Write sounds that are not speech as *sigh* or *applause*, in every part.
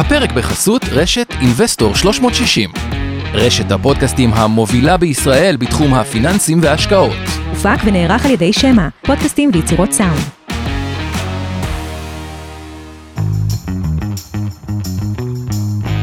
הפרק בחסות רשת Investor 360. רשת הפודקאסטים המובילה בישראל בתחום הפיננסים וההשקעות. הופק ונערך על ידי שמע, פודקאסטים ויצירות סאונד.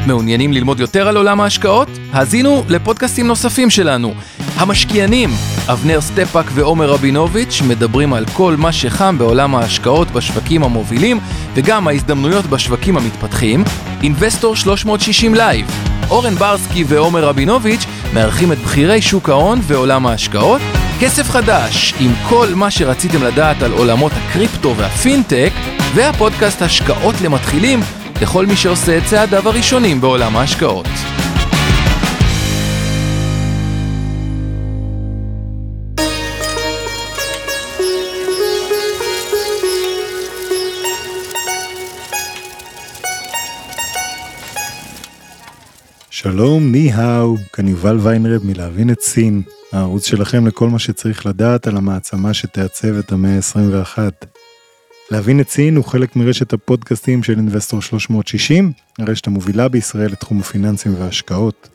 מעוניינים ללמוד יותר על עולם ההשקעות? האזינו לפודקאסטים נוספים שלנו. המשקיענים, אבנר סטפק ועומר רבינוביץ' מדברים על כל מה שחם בעולם ההשקעות בשווקים המובילים וגם ההזדמנויות בשווקים המתפתחים. Investor 360 Live, אורן ברסקי ועומר רבינוביץ' מארחים את בכירי שוק ההון ועולם ההשקעות. כסף חדש, עם כל מה שרציתם לדעת על עולמות הקריפטו והפינטק, והפודקאסט השקעות למתחילים לכל מי שעושה את צעדיו הראשונים בעולם ההשקעות. שלום, ני-האו, כאן יובל ויינרב מלהבין את סין, הערוץ שלכם לכל מה שצריך לדעת על המעצמה שתעצב את המאה ה-21. להבין את סין הוא חלק מרשת הפודקאסטים של אינבסטור 360, הרשת המובילה בישראל לתחום הפיננסים וההשקעות.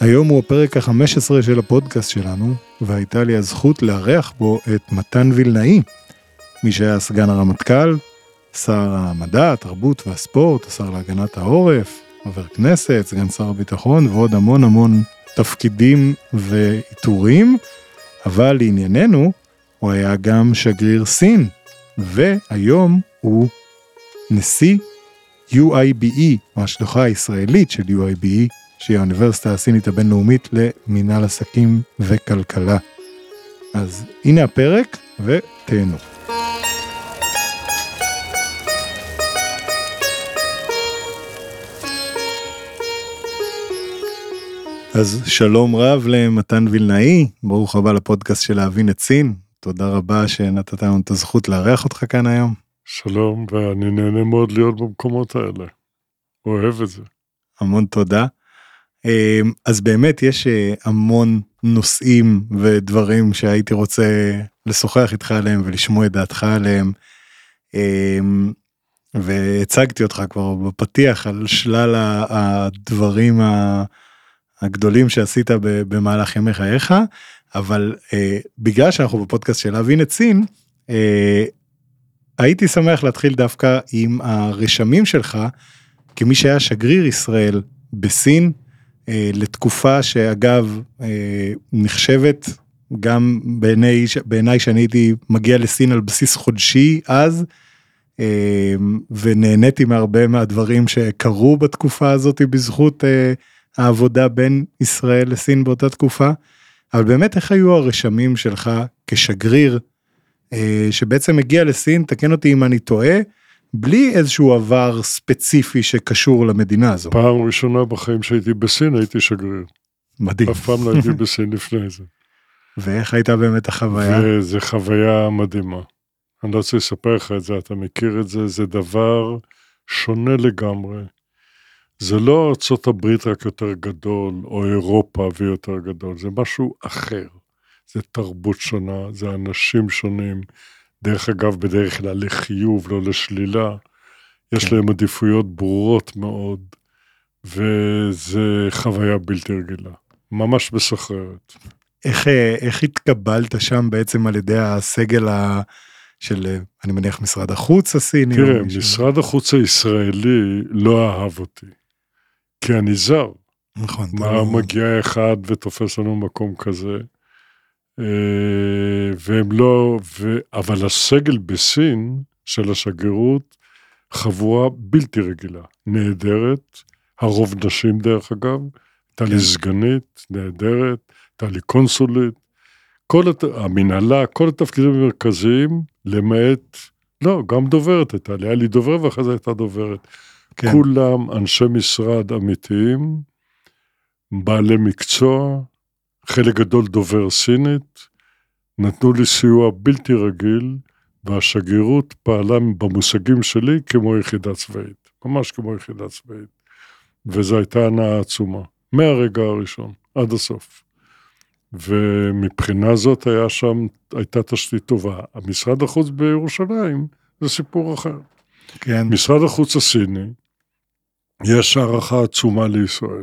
היום הוא הפרק ה-15 של הפודקאסט שלנו, והייתה לי הזכות לארח בו את מתן וילנאי, מי שהיה סגן הרמטכ"ל, שר המדע, התרבות והספורט, השר להגנת העורף, חבר כנסת, סגן שר הביטחון ועוד המון המון תפקידים ועיטורים, אבל לענייננו, הוא היה גם שגריר סין, והיום הוא נשיא UIBE, או השלוחה הישראלית של UIBE, שהיא האוניברסיטה הסינית הבינלאומית למינהל עסקים וכלכלה. אז הנה הפרק, ותהנו. אז שלום רב למתן וילנאי, ברוך הבא לפודקאסט של להבין את סין. תודה רבה שנתת לנו את הזכות לארח אותך כאן היום. שלום, ואני נהנה מאוד להיות במקומות האלה. אוהב את זה. המון תודה. אמ, אז באמת יש אה, המון נושאים ודברים שהייתי רוצה לשוחח איתך עליהם ולשמוע את דעתך עליהם. אמ, והצגתי אותך כבר בפתיח על שלל הדברים הגדולים שעשית במהלך ימי חייך, אבל אה, בגלל שאנחנו בפודקאסט של להבין את סין, אה, הייתי שמח להתחיל דווקא עם הרשמים שלך, כמי שהיה שגריר ישראל בסין, אה, לתקופה שאגב אה, נחשבת גם בעיניי בעיני שאני הייתי מגיע לסין על בסיס חודשי אז, אה, ונהניתי מהרבה מהדברים שקרו בתקופה הזאת בזכות אה, העבודה בין ישראל לסין באותה תקופה. אבל באמת איך היו הרשמים שלך כשגריר אה, שבעצם הגיע לסין, תקן אותי אם אני טועה, בלי איזשהו עבר ספציפי שקשור למדינה הזו. פעם ראשונה בחיים שהייתי בסין הייתי שגריר. מדהים. אף פעם לא הייתי *laughs* בסין לפני זה. ואיך הייתה באמת החוויה? וזו חוויה מדהימה. אני לא רוצה לספר לך את זה, אתה מכיר את זה, זה דבר שונה לגמרי. זה לא ארצות הברית רק יותר גדול, או אירופה ויותר גדול, זה משהו אחר. זה תרבות שונה, זה אנשים שונים. דרך אגב, בדרך כלל לחיוב, לא לשלילה. יש כן. להם עדיפויות ברורות מאוד, וזה חוויה בלתי רגילה. ממש מסחררת. איך, איך התקבלת שם בעצם על ידי הסגל ה... של, אני מניח, משרד החוץ הסיני? תראה? משרד החוץ הישראלי לא אהב אותי, כי אני זר. נכון. מה לא- מגיע אחד ותופס לנו מקום כזה? אה, והם לא, ו... אבל הסגל בסין של השגרירות חבורה בלתי רגילה, נהדרת, הרוב נשים דרך אגב, הייתה כן. לי סגנית נהדרת, הייתה לי קונסולית, כל הת... המנהלה, כל התפקידים המרכזיים, למעט, לא, גם דוברת הייתה לי, היה לי דובר ואחרי זה הייתה דוברת. כן. כולם אנשי משרד אמיתיים, בעלי מקצוע, חלק גדול דובר סינית, נתנו לי סיוע בלתי רגיל, והשגרירות פעלה במושגים שלי כמו יחידה צבאית, ממש כמו יחידה צבאית. וזו הייתה הנאה עצומה, מהרגע הראשון עד הסוף. ומבחינה זאת היה שם, הייתה תשתית טובה. המשרד החוץ בירושלים זה סיפור אחר. כן, משרד החוץ הסיני, יש הערכה עצומה לישראל.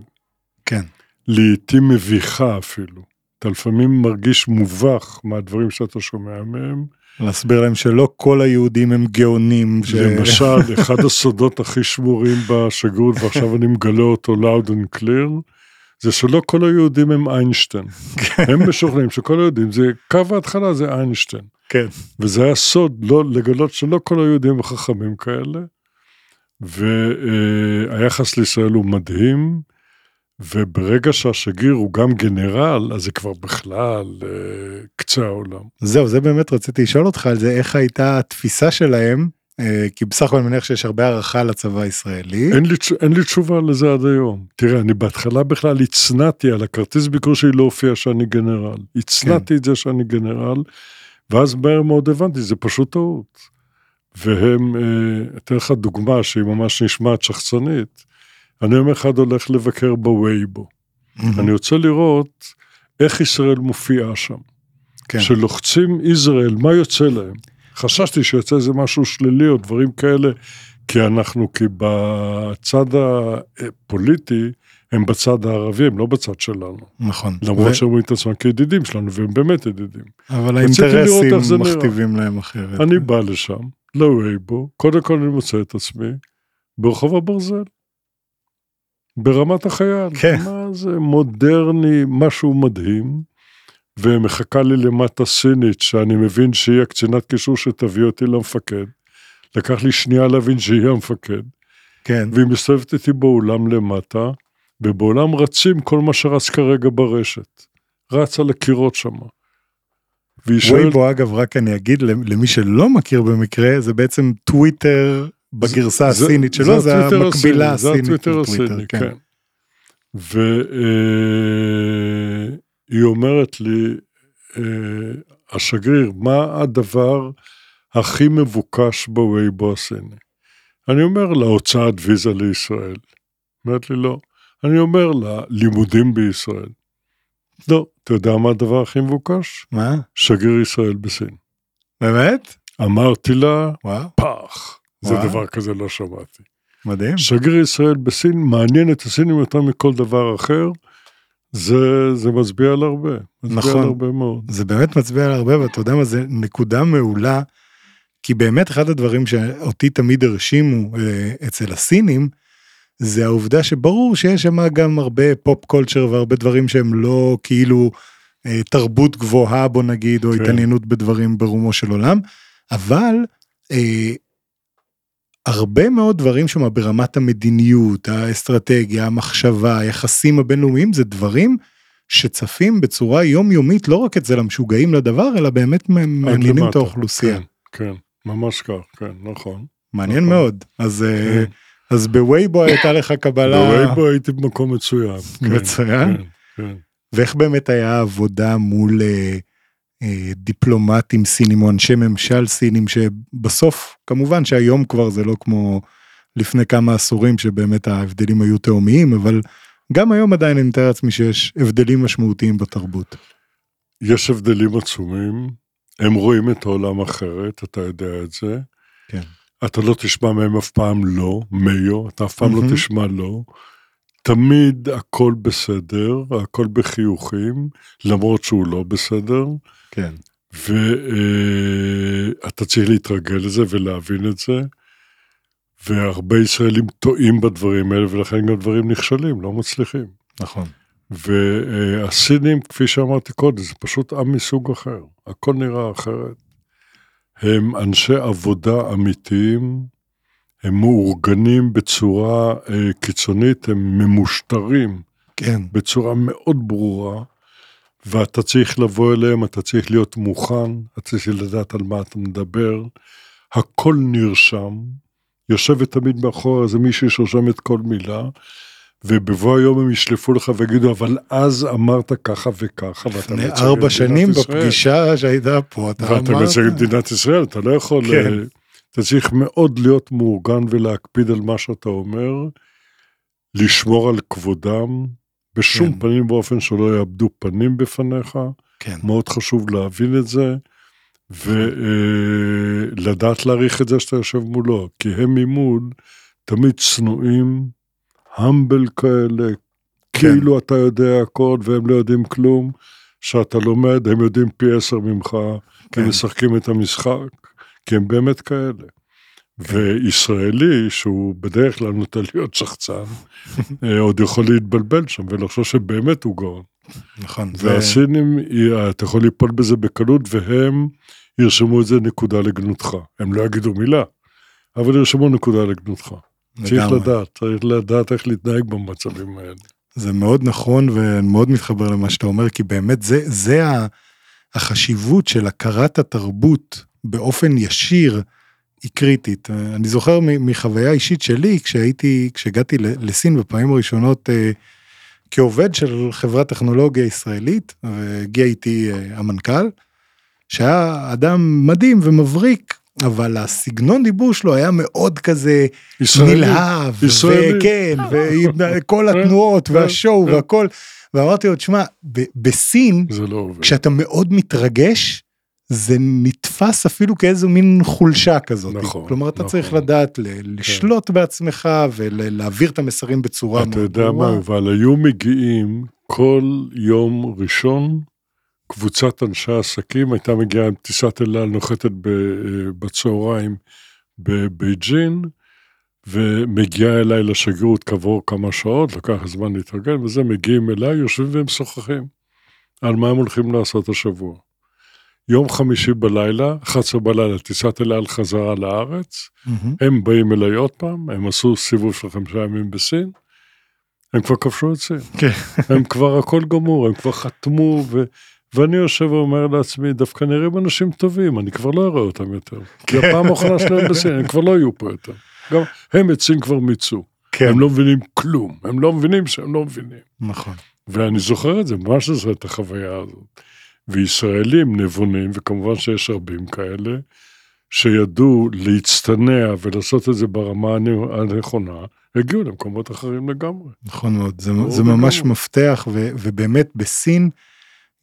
כן, לעתים מביכה אפילו. אתה לפעמים מרגיש מובך מהדברים שאתה שומע מהם. להסביר להם שלא כל היהודים הם גאונים. ש- למשל, *laughs* אחד הסודות הכי שמורים בשגרירות, ועכשיו אני מגלה אותו loud and clear, זה שלא כל היהודים הם איינשטיין. הם משוכנעים שכל היהודים, זה קו ההתחלה זה איינשטיין. כן, וזה היה סוד, לא, לגלות שלא כל היהודים חכמים כאלה. והיחס לישראל הוא מדהים, וברגע שהשגריר הוא גם גנרל, אז זה כבר בכלל אה, קצה העולם. זהו, זה באמת רציתי לשאול אותך על זה, איך הייתה התפיסה שלהם, אה, כי בסך הכל אני מניח שיש הרבה הערכה לצבא הישראלי. אין לי, אין לי תשובה לזה עד היום. תראה, אני בהתחלה בכלל הצנעתי על הכרטיס ביקור שלי לא הופיע שאני גנרל. הצנעתי את זה שאני גנרל, ואז מהר מאוד הבנתי, זה פשוט טעות. והם, אה, אתן לך דוגמה שהיא ממש נשמעת שחצנית. אני יום אחד הולך לבקר בווייבו. אני רוצה לראות איך ישראל מופיעה שם. כן, שלוחצים ישראל, מה יוצא להם? חששתי שיוצא איזה משהו שלילי או דברים כאלה, כי אנחנו, כי בצד הפוליטי, הם בצד הערבי, הם לא בצד שלנו. נכון. למרות ו- שהם רואים את עצמם כידידים שלנו, והם באמת ידידים. אבל האינטרסים. מכתיבים להם אחרת. אני בא לשם, לווייבו, קודם כל אני מוצא את עצמי ברחוב הברזל. ברמת החייל. כן. מה זה מודרני, משהו מדהים. ומחכה לי למטה סינית, שאני מבין שהיא הקצינת קישור שתביא אותי למפקד. לקח לי שנייה להבין שהיא המפקד. כן, והיא מסתובבת איתי באולם למטה, ובאולם רצים כל מה שרץ כרגע ברשת. רץ על הקירות שם. והיא וייבו אגב, רק אני אגיד למי שלא מכיר במקרה, זה בעצם טוויטר בגרסה הסינית שלו, זה המקבילה הסיני, הסינית הסיני, כן. כן. והיא אומרת לי, אה, השגריר, מה הדבר הכי מבוקש בווייבו הסיני? אני אומר לה, הוצאת ויזה לישראל. אומרת לי, לא. אני אומר לה, לימודים בישראל. לא, אתה יודע מה הדבר הכי מבוקש? מה? שגריר ישראל בסין. באמת? אמרתי לה, וואו, פח. זה וואו. דבר כזה לא שמעתי. מדהים. שגריר ישראל בסין מעניין את הסינים יותר מכל דבר אחר, זה, זה מצביע על הרבה, מצביע נכון. על הרבה מאוד. זה באמת מצביע על הרבה, ואתה יודע מה, זה נקודה מעולה, כי באמת אחד הדברים שאותי תמיד הרשימו אה, אצל הסינים, זה העובדה שברור שיש שם גם הרבה פופ קולצ'ר והרבה דברים שהם לא כאילו אה, תרבות גבוהה בוא נגיד, או כן. התעניינות בדברים ברומו של עולם, אבל אה, הרבה מאוד דברים שם ברמת המדיניות, האסטרטגיה, המחשבה, היחסים הבינלאומיים, זה דברים שצפים בצורה יומיומית לא רק אצל המשוגעים לדבר, אלא באמת מעניינים את. האוכלוסייה. כן, כן, ממש כך, כן, נכון. מעניין נכון. מאוד. אז, אה, כן. אז בווייבו הייתה לך קבלה, בווייבו הייתי במקום מצוין. כן, מצוין. כן, כן. ואיך באמת היה העבודה מול אה, אה, דיפלומטים סינים או אנשי ממשל סינים, שבסוף, כמובן שהיום כבר זה לא כמו לפני כמה עשורים שבאמת ההבדלים היו תהומיים, אבל גם היום עדיין אני מתאר לעצמי שיש הבדלים משמעותיים בתרבות. יש הבדלים עצומים, הם רואים את העולם אחרת, אתה יודע את זה. כן. אתה לא תשמע מהם אף פעם לא, מיו, אתה אף פעם לא מהמם. תשמע לא. תמיד הכל בסדר, הכל בחיוכים, למרות שהוא לא בסדר, כן. ואתה צריך להתרגל לזה ולהבין את זה. והרבה ישראלים טועים בדברים האלה, ולכן גם דברים נכשלים, לא מצליחים. נכון. והסינים, כפי שאמרתי קודם, זה פשוט עם מסוג אחר, הכל נראה אחרת. הם אנשי עבודה אמיתיים, הם מאורגנים בצורה אה, קיצונית, הם ממושטרים כן. בצורה מאוד ברורה, ואתה צריך לבוא אליהם, אתה צריך להיות מוכן, אתה צריך לדעת על מה אתה מדבר, הכל נרשם, יושבת תמיד מאחור איזה מישהי שרושמת כל מילה, ובבוא היום הם ישלפו לך ויגידו, אבל אז אמרת ככה וככה, ואתה לפני מייצג את ארבע מדינת שנים ישראל." בפגישה שהייתה פה, אתה ואתה אמרת... מייצג את מדינת ישראל, אתה לא יכול... כן. אה, אתה צריך מאוד להיות מאורגן ולהקפיד על מה שאתה אומר, לשמור על כבודם, בשום כן. פנים ואופן שלא יאבדו פנים בפניך, כן. מאוד חשוב להבין את זה, ולדעת להעריך את זה שאתה יושב מולו, כי הם ממול תמיד צנועים, המבל כאלה, כאילו אתה יודע הכל והם לא יודעים כלום, שאתה לומד, הם יודעים פי עשר ממך, כי כן. הם משחקים את המשחק, כי הם באמת כאלה. וישראלי, שהוא בדרך כלל נוטה להיות שחצן, *laughs* אה, עוד יכול להתבלבל שם ולחשוב שבאמת הוא גאון. נכון. זה- והסינים, אה, אתה יכול ליפול בזה בקלות, והם ירשמו את זה נקודה לגנותך. הם לא יגידו מילה, אבל ירשמו נקודה לגנותך. צריך לגמרי. לדעת, צריך לדעת איך להתנהג במצבים האלה. זה מאוד נכון ואני מאוד מתחבר למה שאתה אומר, כי באמת זה, זה החשיבות של הכרת התרבות באופן ישיר היא קריטית. אני זוכר מחוויה אישית שלי, כשהייתי, כשהגעתי לסין בפעמים הראשונות אה, כעובד של חברת טכנולוגיה ישראלית, והגיע איתי אה, המנכ"ל, שהיה אדם מדהים ומבריק, אבל הסגנון דיבור שלו היה מאוד כזה ישראלי, נלהב, ישראלי. וכן, וכל התנועות כן, והשואו כן. והכל, ואמרתי לו, תשמע, בסין, לא. כשאתה מאוד מתרגש, זה נתפס אפילו כאיזו מין חולשה כזאת. נכון, כלומר, אתה נכון. צריך לדעת ל- לשלוט בעצמך ולהעביר את המסרים בצורה אתה מאוד יודע מה, ברורה. אבל היו מגיעים כל יום ראשון, קבוצת אנשי עסקים הייתה מגיעה עם טיסת אל על נוחתת ב- בצהריים בבייג'ין, ומגיעה אליי לשגרירות כעבור כמה שעות, לקח זמן להתרגל, וזה, מגיעים אליי, יושבים והם משוחחים על מה הם הולכים לעשות השבוע. יום חמישי בלילה, 11 בלילה, טיסת אל על חזרה לארץ, מהמם. הם באים אליי עוד פעם, הם עשו סיבוב של חמישה ימים בסין, הם כבר כבשו את סין. כן. הם כבר הכל גמור, הם כבר חתמו, ו... ואני יושב ואומר לעצמי, דווקא נראים אנשים טובים, אני כבר לא אראה אותם יותר. *laughs* כי הפעם האחרונה שלהם בסין, הם כבר לא יהיו פה יותר. גם הם את סין כבר מיצו. כן, הם לא מבינים כלום, הם לא מבינים שהם לא מבינים. נכון. ואני זוכר את זה, ממש זוכר את החוויה הזאת. וישראלים נבונים, וכמובן שיש רבים כאלה, שידעו להצטנע ולעשות את זה ברמה הנ- הנכונה, הגיעו למקומות אחרים לגמרי. נכון מאוד, זה, זה ממש. מפתח, ו, ובאמת בסין,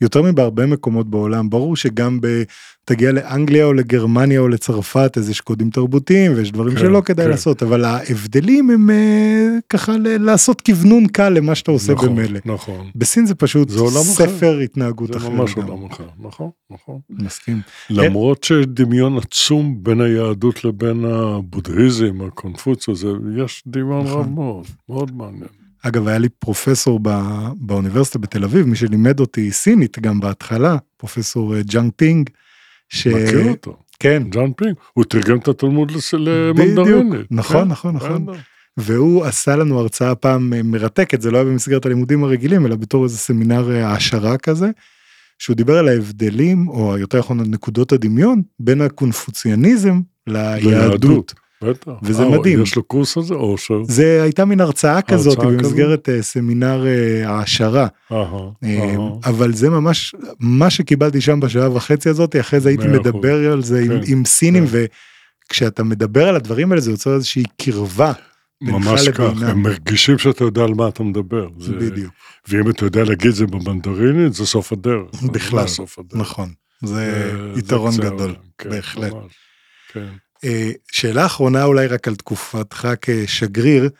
יותר מבהרבה מקומות בעולם, ברור שגם ב... תגיע לאנגליה או לגרמניה או לצרפת, אז יש קודים תרבותיים ויש דברים כן, שלא כדאי כן. לעשות, אבל ההבדלים הם אה, ככה ל- לעשות כוונון קל למה שאתה עושה נכון, במילא. נכון. בסין זה פשוט זה עולם אחר. ספר התנהגות זה אחר. ממש לגמרי. עולם אחר, נכון, נכון. מסכים. למרות שיש דמיון עצום בין היהדות לבין הבודהיזם, הקונפוציה, זה, יש דמיון נכון. רב מאוד, מאוד מעניין. אגב, היה לי פרופסור ב- באוניברסיטה בתל אביב, מי שלימד אותי סינית גם בהתחלה, פרופסור אה, ג'אנג פינג, ש... מכיר אותו, כן, ג'אנג פינג, הוא תרגם את התלמוד לס- למנדרינית. נכון, כן, נכון, נכון. והוא עשה לנו הרצאה פעם אה, מרתקת, זה לא היה במסגרת הלימודים הרגילים, אלא בתור איזה סמינר אה, העשרה כזה, שהוא דיבר על ההבדלים, או יותר נכון, על נקודות הדמיון, בין הקונפוציאניזם ליהדות. בטח. וזה אה, מדהים. יש לו קורס על זה, אושר. זה הייתה מין הרצאה כזאת הרצאה במסגרת אה, סמינר אה, העשרה, אה, אהה. אבל זה ממש מה שקיבלתי שם בשעה וחצי הזאת, אחרי זה הייתי מאה אחוז. מדבר על זה עם- כן, עם סינים, כן. וכשאתה מדבר על הדברים האלה זה יוצר איזושהי קרבה. ממש כך. הם מרגישים שאתה יודע על מה אתה מדבר. זה- בדיוק, ואם אתה יודע להגיד זה במנדרינית, זה סוף הדרך. זה בכלל, סוף הדרך. נכון, זה זה- זה יתרון קצה גדול, כן, בהחלט. ממש, כן. אה, שאלה אחרונה אולי רק על תקופתך כשגריר,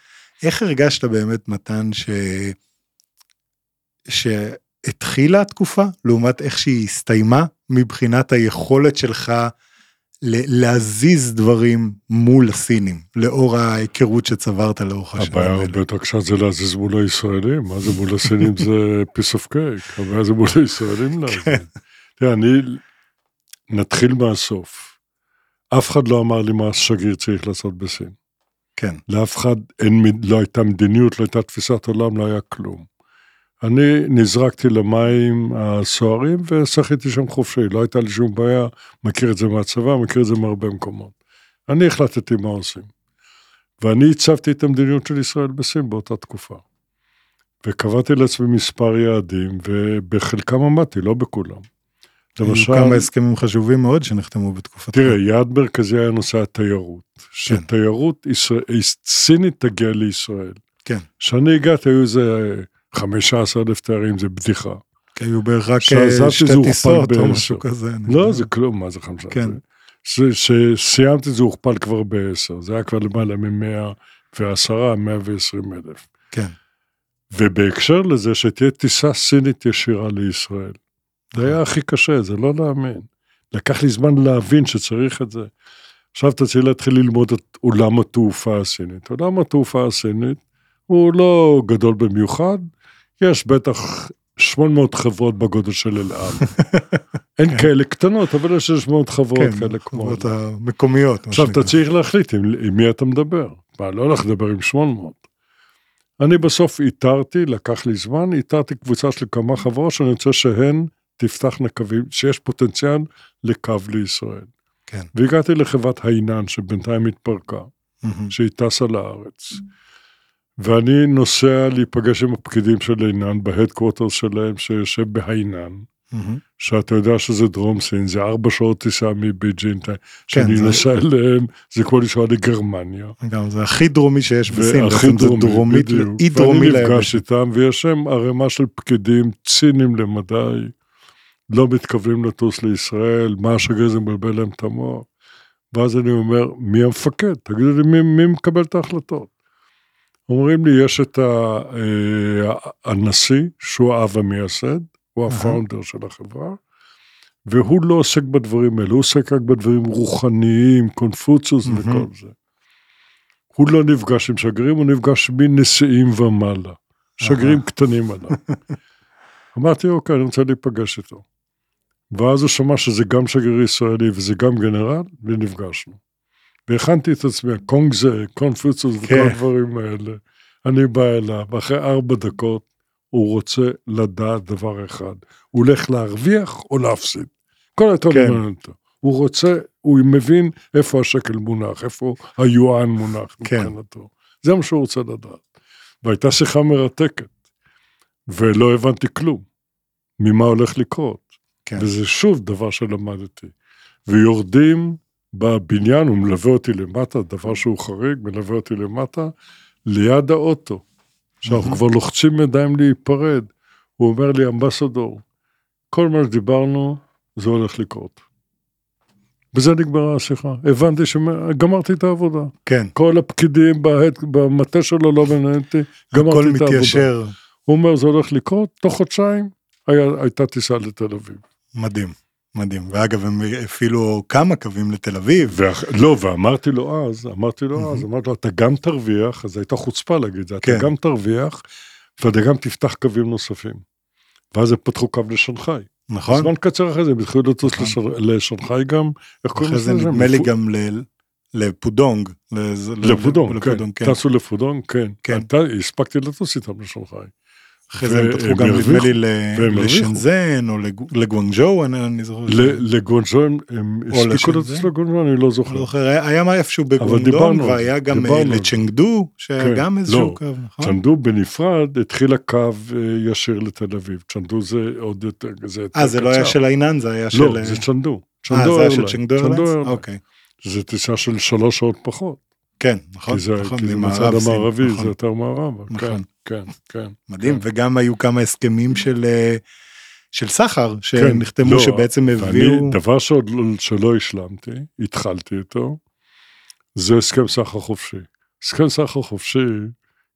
איך הרגשת באמת מתן ש... שהתחילה התקופה לעומת איך שהיא הסתיימה מבחינת היכולת שלך להזיז דברים מול הסינים לאור ההיכרות שצברת לאורך השנים הבעיה. הרבה יותר קשה זה להזיז מול הישראלים, מה זה מול הסינים זה *laughs* piece of cake, הבעיה זה מול הישראלים להזיז. תראה, אני, נתחיל מהסוף. אף אחד לא אמר לי מה השגריר צריך לעשות בסין. כן, לאף אחד אין, לא הייתה מדיניות, לא הייתה תפיסת עולם, לא היה כלום. אני נזרקתי למים הסוערים ושחיתי שם חופשי, לא הייתה לי שום בעיה, מכיר את זה מהצבא, מכיר את זה מהרבה מקומות. אני החלטתי מה עושים. ואני הצבתי את המדיניות של ישראל בסין באותה תקופה. וקבעתי לעצמי מספר יעדים, ובחלקם עמדתי, לא בכולם. היו למשל, כמה הסכמים חשובים מאוד שנחתמו בתקופתך. תראה, יעד מרכזי היה נושא התיירות. שתיירות ישראל, סינית תגיע לישראל. כן. כשאני הגעתי היו איזה 15 אלף תיירים, זה בדיחה. כי היו בערך רק אה, שתי טיסות או. משהו כזה. לא. זה כלום, מה זה חמישה? כן. כשסיימתי זה הוכפל כבר בעשר, זה היה כבר למעלה ממאה ועשרה, מאה ועשרים אלף. כן. ובהקשר לזה שתהיה טיסה סינית ישירה לישראל. זה היה הכי קשה, זה לא להאמין. לקח לי זמן להבין שצריך את זה. עכשיו אתה צריך להתחיל ללמוד את עולם התעופה הסינית. עולם התעופה הסינית הוא לא גדול במיוחד, יש בטח 800 חברות בגודל של אל על. *laughs* אין כאלה קטנות, אבל יש 600 חברות כן, כאלה כמו... החברות המקומיות. עכשיו. אתה צריך להחליט עם, עם מי אתה מדבר. מה, לא הולך לדבר עם 800. אני בסוף איתרתי, לקח לי זמן, איתרתי קבוצה של כמה חברות שאני רוצה שהן תפתחנה קווים, שיש פוטנציאל לקו לישראל. כן. והגעתי לחברת היינן, שבינתיים התפרקה, מהמם. שהיא טסה לארץ. ואני נוסע להיפגש עם הפקידים של היינן בהדקווטר שלהם, שיושב בהיינן. מהמם. שאתה יודע שזה דרום סין, זה ארבע שעות טיסה מבייג'ין, שאני זה- נוסע אליהם, זה כמו לנסוע לגרמניה. גם זה הכי דרומי שיש בסין, והכי דרומי, דרומית, בדיוק. ואני נפגש. איתם, ויש שם ערימה של פקידים ציניים למדי, לא מתכוונים לטוס לישראל, מה השגריר זה מבלבל להם את המוח. ואז אני אומר, מי המפקד? תגידו לי, מי, מי מקבל את ההחלטות? אומרים לי, יש את ה, אה, הנשיא, שהוא האב המייסד, הוא. הפאונדר של החברה, והוא לא עוסק בדברים האלה, הוא עוסק רק בדברים רוחניים, קונפוציוס מהמם. וכל זה. הוא לא נפגש עם שגרירים, הוא נפגש מנשיאים ומעלה. שגרירים קטנים עליו. *laughs* אמרתי, אוקיי, אני רוצה להיפגש איתו. ואז הוא שמע שזה גם שגריר ישראלי וזה גם גנרל, ונפגשנו. והכנתי את עצמי, קונגזה, קונפוציוס וכל כן. הדברים האלה. אני בא אליו, אחרי ארבע דקות, הוא רוצה לדעת דבר אחד, הוא הולך להרוויח או להפסיד. כל היתר כן. מעניין אותו. הוא רוצה, הוא מבין איפה השקל מונח, איפה היואן מונח כן. מבחינתו. זה מה שהוא רוצה לדעת. והייתה שיחה מרתקת, ולא הבנתי כלום ממה הולך לקרות. כן. וזה שוב דבר שלמדתי. ויורדים בבניין, הוא מלווה אותי למטה, דבר שהוא חריג, מלווה אותי למטה, ליד האוטו. שאנחנו כבר לוחצים ידיים להיפרד. הוא אומר לי, אמבסדור, כל מה שדיברנו, זה הולך לקרות. בזה נגמרה השיחה. הבנתי שגמרתי את העבודה. כן, כל הפקידים במטה שלו לא מעניין אותי, הכל גמרתי את העבודה. מתיישר, הוא אומר, זה הולך לקרות, תוך חודשיים היה, הייתה טיסה לתל אביב. מדהים, מדהים. ואגב, הם הפעילו כמה קווים לתל אביב. ואח... לא, ואמרתי לו אז, אמרתי לו אז. אמרתי לו, אתה גם תרוויח, אז הייתה חוצפה להגיד זה, אתה כן. גם תרוויח, ואתה גם תפתח קווים נוספים. ואז הם פתחו קו לשנגחאי. נכון? זמן קצר אחרי זה הם התחילו לטוס נכון. לשנגחאי גם, איך קוראים אחרי זה לזה? נדמה לי גם ל- לפודונג. לפודונג, כן. לפודונג, כן. טסו לפודונג, כן. כן. הספקתי לטוס איתם לשנגחאי. אחרי זה הם פתחו גם נדמה לי. לשנזן או לגו- לגואנג'ו, אני זוכר. לגואנג'ו הם הם או הספיקו לשנזן? לטוס לגואנג'ו, אני לא לא זוכר. היה איפשהו על והיה זה, גם אה, זה. לצ'נגדו, שהיה כן, גם איזשהו לא. קו, נכון? צ'נדו בנפרד התחיל הקו אה, ישיר לתל אביב. צ'נדו זה עוד יותר, זה יותר אה, זה לא היה קצר. של העינן, זה היה של... לא, זה צ'נדו. אה, זה היה של. צ'נגדו צ'נדו איירליינס? אוקיי. זה טיסה של שלוש שעות פחות. כן, נכון, זה נכון, כי זה סין, המערבי, נכון. זה יותר מערבה. כן, נכון. כן, כן. מדהים, כן. וגם היו כמה הסכמים של אה, של סחר, שנחתמו לא, שבעצם ואני, הביאו... דבר שעוד לא- שלא השלמתי, התחלתי איתו, זה הסכם סחר חופשי. הסכם סחר חופשי,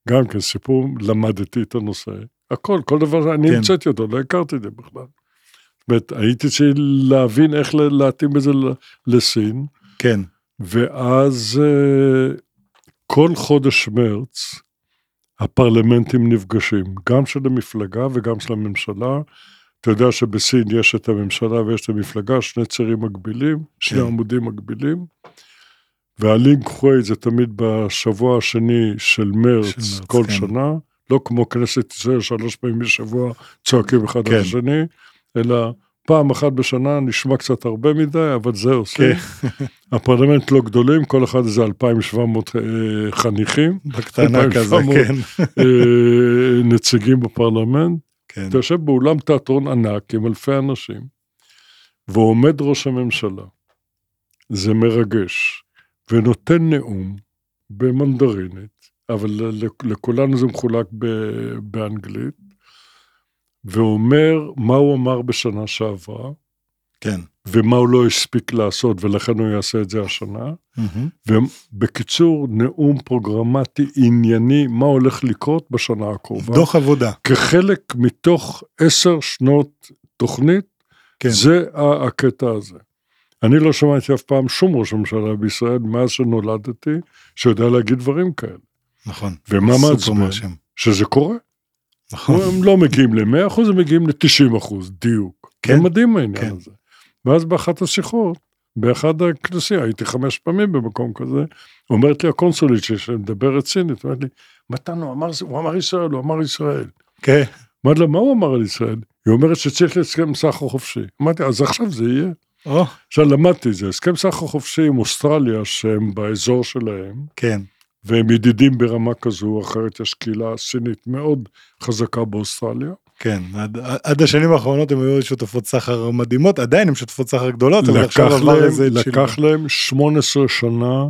גם כן סיפור, למדתי את הנושא. הכל, כל דבר, אני כן. המצאתי אותו, לא הכרתי את זה בכלל. זאת אומרת, הייתי צריך להבין איך להתאים את זה לסין, כן, ואז אה, כל חודש מרץ הפרלמנטים נפגשים, גם של המפלגה וגם של הממשלה. אתה יודע שבסין יש את הממשלה ויש את המפלגה, שני צירים מקבילים, שני כן. עמודים מקבילים. והלינק חווי זה תמיד בשבוע השני של מרץ, של מרץ, כל כן. שנה, לא כמו כנסת ישראל שלוש פעמים בשבוע צועקים אחד כן. על השני, אלא פעם אחת בשנה נשמע קצת הרבה מדי, אבל זה עושה. כן. *laughs* הפרלמנט לא גדולים, כל אחד איזה 2,700 אה, חניכים, בקטנה כזה, 2,700 כן, אה, נציגים בפרלמנט. כן, אתה יושב באולם תיאטרון ענק עם אלפי אנשים, ועומד ראש הממשלה, זה מרגש, ונותן נאום במנדרינית, אבל לכולנו זה מחולק באנגלית, ואומר מה הוא אמר בשנה שעברה, כן. ומה הוא לא הספיק לעשות, ולכן הוא יעשה את זה השנה. מהמם. ובקיצור, נאום פרוגרמטי ענייני, מה הולך לקרות בשנה הקרובה. דוח עבודה. כחלק מתוך עשר שנות תוכנית, כן. זה הקטע הזה. אני לא שמעתי אף פעם שום ראש ממשלה בישראל מאז שנולדתי, שיודע להגיד דברים כאלה. נכון. ומה מעצבן? שזה קורה. נכון. הם לא מגיעים ל-100 אחוז, הם מגיעים ל-90 אחוז, דיוק. כן, זה מדהים העניין כן. הזה. ואז באחת השיחות, באחד הכנסים, הייתי חמש פעמים במקום כזה, אומרת לי הקונסולית שמדברת סינית, אומרת לי, מתן, הוא אמר, הוא אמר ישראל, הוא אמר ישראל. כן. אמרתי לה, מה הוא אמר על ישראל? היא אומרת שצריך הסכם סחר חופשי. אמרתי, אז עכשיו זה יהיה. או, עכשיו למדתי את זה, הסכם סחר חופשי עם אוסטרליה, שהם באזור שלהם, כן. והם ידידים ברמה כזו או אחרת, יש קהילה סינית מאוד חזקה באוסטרליה. כן, עד, עד השנים האחרונות הם היו שותפות סחר מדהימות, עדיין הם שותפות סחר גדולות, אבל עכשיו עבר איזה לקח להם 18 שנה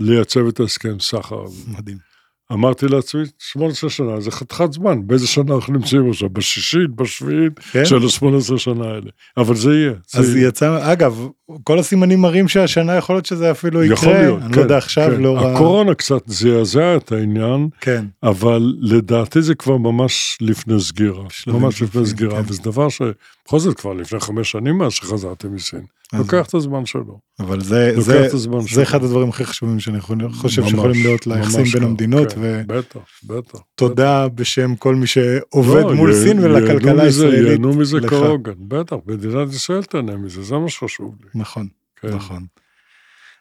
לייצב את ההסכם סחר. מדהים. אמרתי לעצמי, 18 שנה זה חתיכת זמן, באיזה שנה אנחנו נמצאים עכשיו? בשישית, בשביעית כן? של ה-18 שנה האלה. אבל זה יהיה. זה אז יהיה. יצא, אגב, כל הסימנים מראים שהשנה יכול להיות שזה אפילו יקרה, יכול להיות, אני כן, לא יודע עכשיו, כן. ה... הקורונה קצת זעזע את העניין, כן, אבל לדעתי זה כבר ממש לפני סגירה. ממש לפני סגירה, כן. וזה דבר שבכל זאת כבר לפני חמש שנים מאז שחזרתם מסין. לוקח את הזמן שלו. אבל זה, זה, הזמן זה שלו. אחד הדברים הכי חשובים שאני חושב ממש, שיכולים להיות ליחסים בין המדינות, כן, בטח, בטח. ותודה בשם כל מי שעובד לא, מול יה- סין ולכלכלה הישראלית. ייהנו מזה. כהוגן, בטח, מדינת ישראל תהנה מזה, זה מה שחשוב לי. נכון. כן. נכון.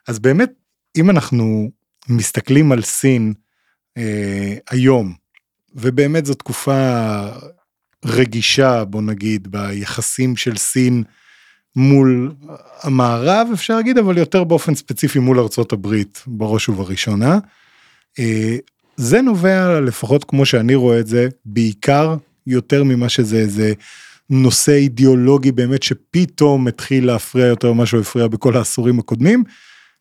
אז באמת, אם אנחנו מסתכלים על סין אה, היום, ובאמת זו תקופה רגישה, בוא נגיד, ביחסים של סין מול המערב, אפשר להגיד, אבל יותר באופן ספציפי מול ארצות הברית, בראש ובראשונה. אה, זה נובע, לפחות כמו שאני רואה את זה, בעיקר יותר ממה שזה איזה נושא אידיאולוגי באמת שפתאום התחיל להפריע יותר ממה שהוא הפריע בכל העשורים הקודמים.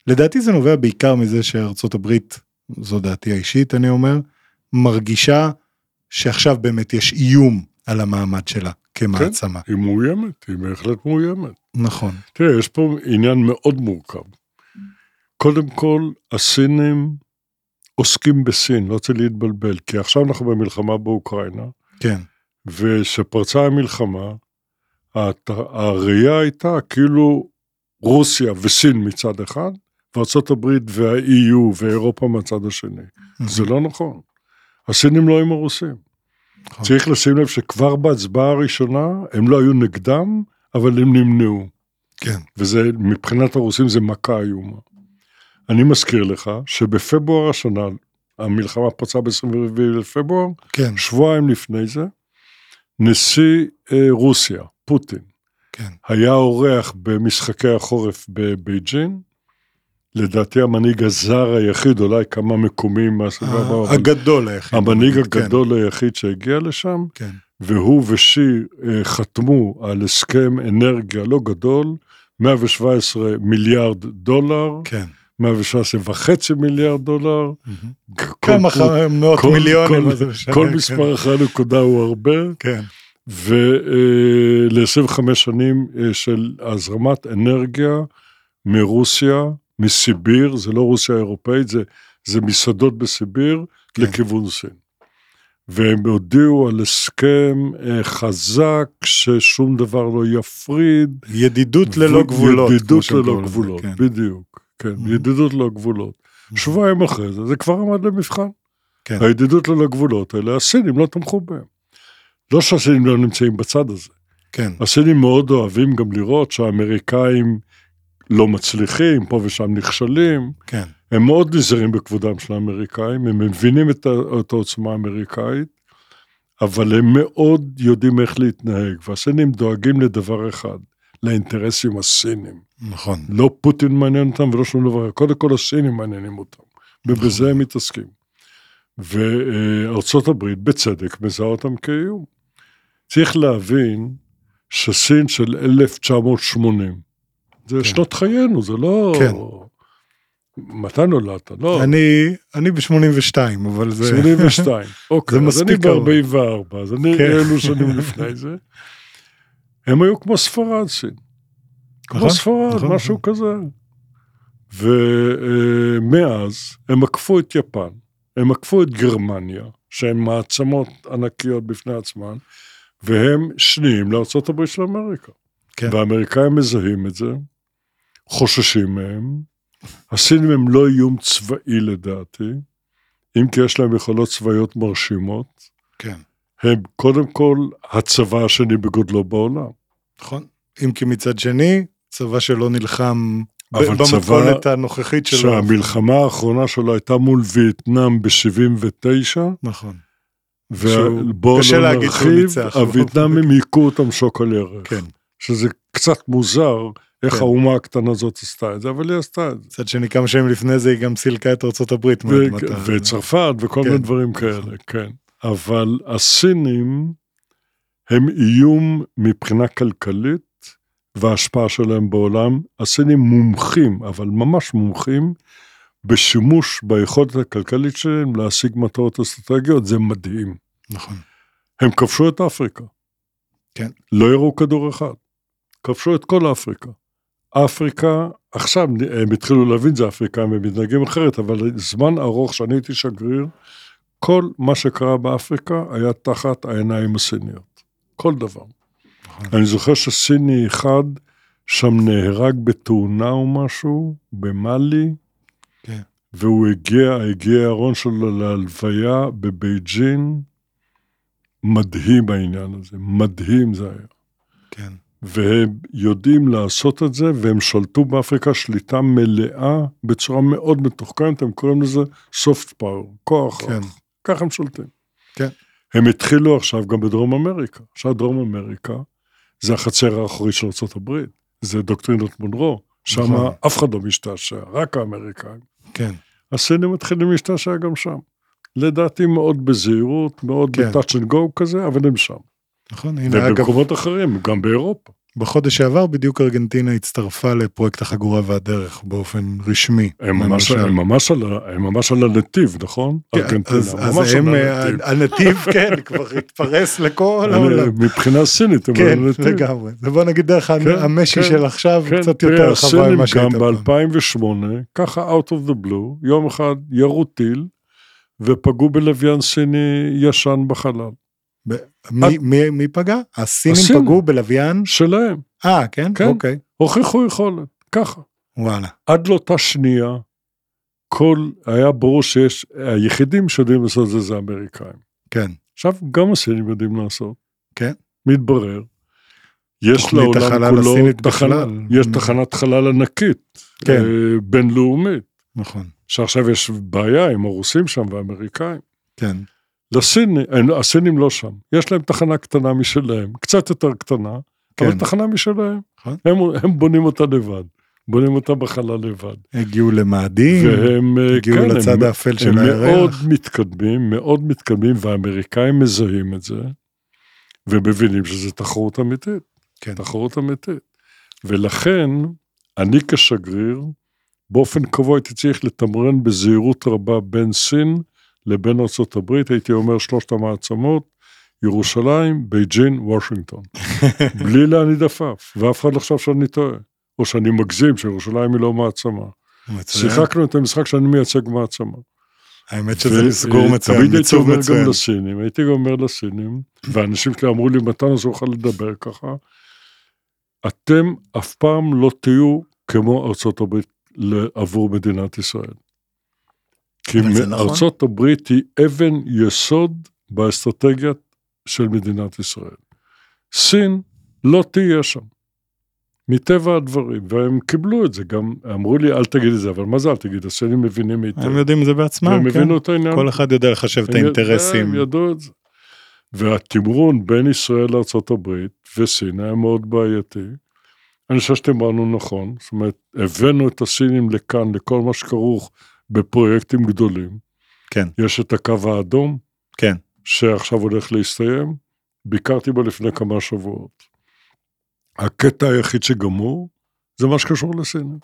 לדעתי זה נובע בעיקר מזה שארצות הברית, זו דעתי האישית אני אומר, מרגישה שעכשיו באמת יש איום על המעמד שלה כמעצמה. היא מאוימת, היא בהחלט מאוימת. נכון. תראה, יש פה עניין מאוד מורכב. קודם כל, הסינים עוסקים בסין, לא רוצה להתבלבל, כי עכשיו אנחנו במלחמה באוקראינה, כן. וכשפרצה המלחמה, הראייה הייתה כאילו רוסיה וסין מצד אחד, וארה"ב וה-EU ואירופה מהצד השני. זה לא נכון. הסינים לא עם הרוסים. נכון. צריך לשים לב שכבר בהצבעה הראשונה הם לא היו נגדם, אבל הם נמנעו. כן. וזה, מבחינת הרוסים זה מכה איומה. אני מזכיר לך שבפברואר השנה, המלחמה פרצה ב-24 לפברואר, כן. שבועיים לפני זה, נשיא אה, רוסיה, פוטין, כן. היה אורח במשחקי החורף בבייג'ין, לדעתי המנהיג הזר היחיד, אולי כמה מקומים מהסביבה, אבל הגדול היחיד. המנהיג כן, הגדול היחיד שהגיע לשם, כן. והוא ושי אה, חתמו על הסכם אנרגיה לא גדול, 117 מיליארד דולר, כן. 117 וחצי מיליארד דולר. כמה מאות מיליונים. כל- כן. מספר אחרי נקודה הוא הרבה, כן. ול-25 שנים אה, של הזרמת אנרגיה מרוסיה, מסיביר, זה לא רוסיה האירופאית, זה, זה מסעדות בסיביר, כן. לכיוון סין. והם הודיעו על הסכם אה, חזק, ששום דבר לא יפריד. ידידות ללא גבולות. ידידות ללא גבולות, כן. בדיוק. כן, Mhm. ידידות ללא גבולות. שבועיים אחרי זה, זה כבר עמד למבחן. כן. הידידות ללא גבולות האלה, הסינים לא תמכו בהם. לא שהסינים לא נמצאים בצד הזה. כן. הסינים מאוד אוהבים גם לראות שהאמריקאים לא מצליחים, פה ושם נכשלים. כן. הם מאוד נזהרים בכבודם של האמריקאים, הם מבינים את, את העוצמה האמריקאית, אבל הם מאוד יודעים איך להתנהג, והסינים דואגים לדבר אחד, לאינטרסים הסינים. נכון. לא פוטין מעניין אותם ולא שום דבר, קודם כל הסינים מעניינים אותם, ובזה הם מתעסקים. וארצות הברית, בצדק, מזהה אותם כאיום. צריך להבין שסין של 1980, זה כן. שנות חיינו, זה לא... כן. מתי נולדת? לא, אני, אני ב-82, אבל זה... 82. *laughs* אוקיי, זה אז אני מספיק קרוב. ב-44, אז אני כן. אלו שנים לפני זה. הם היו כמו ספרד סין. כמו נכון, ספרד, נכון, משהו כזה. ומאז הם עקפו את יפן, הם עקפו את גרמניה, שהן מעצמות ענקיות בפני עצמן, והם שניים לארה"ב של אמריקה. כן. והאמריקאים מזהים את זה, חוששים מהם. הסינים הם לא איום צבאי לדעתי, אם כי יש להם יכולות צבאיות מרשימות. כן, הם קודם כל הצבא השני בגודלו בעולם. נכון. אם כי מצד שני, צבא שלא נלחם במתכונת הנוכחית שלו. שהמלחמה האחרונה שלו הייתה מול וייטנאם ב-79, נכון. ובואו לא נרחיב. הווייטנאמים היכו אותם שוק על ירך. כן. שזה קצת מוזר איך כן. האומה הקטנה הזאת עשתה את זה, אבל היא עשתה את זה. מצד שני, כמה שנים לפני זה היא גם סילקה את הברית. ו-. וצרפת וכל כן. מיני דברים כאלה, כן. אבל הסינים הם איום מבחינה כלכלית וההשפעה שלהם בעולם. הסינים מומחים, אבל ממש מומחים, בשימוש ביכולת הכלכלית שלהם להשיג מטרות אסטרטגיות, זה מדהים. נכון. הם כבשו את אפריקה. כן. לא ירו כדור אחד. כבשו את כל אפריקה. אפריקה, עכשיו הם התחילו להבין זה אפריקאים, הם מתנהגים אחרת, אבל זמן ארוך שאני הייתי שגריר, כל מה שקרה באפריקה היה תחת העיניים הסיניות. כל דבר. נכון. אני זוכר שסיני אחד שם נהרג בתאונה או משהו, במאלי, כן. והוא הגיע, הגיע הארון שלו להלוויה בבייג'ין, מדהים העניין הזה, מדהים זה היה. כן. והם יודעים לעשות את זה, והם שלטו באפריקה שליטה מלאה בצורה מאוד מתוחכמת, הם קוראים לזה soft power, כוח כן. רך. ככה הם שולטים. כן. הם התחילו עכשיו גם בדרום אמריקה. עכשיו דרום אמריקה זה החצר האחורית של ארה"ב, זה דוקטרינות מונרו, שם נכון. אף אחד לא משתעשע, רק האמריקאים. כן. הסינים מתחילים להשתעשע גם שם. לדעתי מאוד בזהירות, מאוד כן. ב-touch and go כזה, אבל הם שם. נכון. הנה, אגב, ובמקומות אחרים, גם באירופה. בחודש שעבר בדיוק ארגנטינה הצטרפה לפרויקט החגורה והדרך באופן רשמי. הם ממש. הם, ממש על, הם ממש על הנתיב, נכון? כן, ארגנטינה, אז, אז ממש הם, על אה, הנתיב. הנתיב, *laughs* כן, כבר התפרס לכל העולם. מבחינה סינית, הם על כן, הנתיב. לגמרי. זה בוא נגיד דרך כן, המשי כן, של עכשיו כן, קצת יותר רחבה הסינים ממה שהייתה גם פעם. ב-2008, ככה out of the blue, יום אחד ירו טיל, ופגעו בלוויין סיני ישן בחלל. ב- מי- מי- מי פגע? הסינים הסינים. פגעו בלוויין? שלהם, אה, כן? כן. אוקיי. הוכיחו יכולת, ככה. וואלה. עד לאותה שנייה, כל, היה ברור שיש, היחידים שיודעים לעשות את זה זה האמריקאים. כן. עכשיו, גם הסינים יודעים לעשות. כן. מתברר. יש לעולם כולו תחנה. יש תחנת חלל ענקית, כן. אה, בינלאומית, נכון. שעכשיו יש בעיה עם הרוסים שם והאמריקאים. כן. לסינים, הסינים לא שם, יש להם תחנה קטנה משלהם, קצת יותר קטנה, אבל כן. תחנה משלהם. נכון. הם, הם בונים אותה לבד, בונים אותה בחלל לבד. הגיעו למאדים, והם, אה, הגיעו כן, לצד הם, האפל של הם מאוד הירח. מתקדמים, מאוד מתקדמים, והאמריקאים מזהים את זה, ומבינים שזו תחרות אמיתית. כן. תחרות אמיתית. ולכן, אני כשגריר, באופן קבוע הייתי צריך לתמרן בזהירות רבה בין סין לבין ארה"ב, הייתי אומר שלושת המעצמות, ירושלים, בייג'ין, וושינגטון. *laughs* בלי להניד עפעף, ואף אחד לא חשב שאני טועה. או שאני מגזים שירושלים היא לא מעצמה. שיחקנו את המשחק שאני מייצג מעצמה. האמת שזה מסגור מצוין, תמיד הייתי אומר. גם לסינים, הייתי גם אומר לסינים, ואנשים שלי אמרו לי, מתן אז הוא יוכל לדבר ככה, אתם אף פעם לא תהיו כמו ארצות הברית עבור מדינת ישראל. כי נכון. ארצות הברית היא אבן יסוד באסטרטגיה של מדינת ישראל. סין לא תהיה שם. מטבע הדברים, והם קיבלו את זה, גם אמרו לי אל תגיד את זה, אבל מה זה אל תגיד, הסינים מבינים היטב. הם יודעים את זה בעצמם, והם כן. הבינו את העניין. כל אחד יודע לחשב את הם האינטרסים. הם ידעו את זה. והתמרון בין ישראל לארה"ב וסין היה מאוד בעייתי. אני חושב שתמרנו נכון, זאת אומרת, הבאנו את הסינים לכאן, לכל מה שכרוך בפרויקטים גדולים. כן. יש את הקו האדום, כן. שעכשיו הולך להסתיים, ביקרתי בו לפני כמה שבועות. הקטע היחיד שגמור, זה מה שקשור לסינים.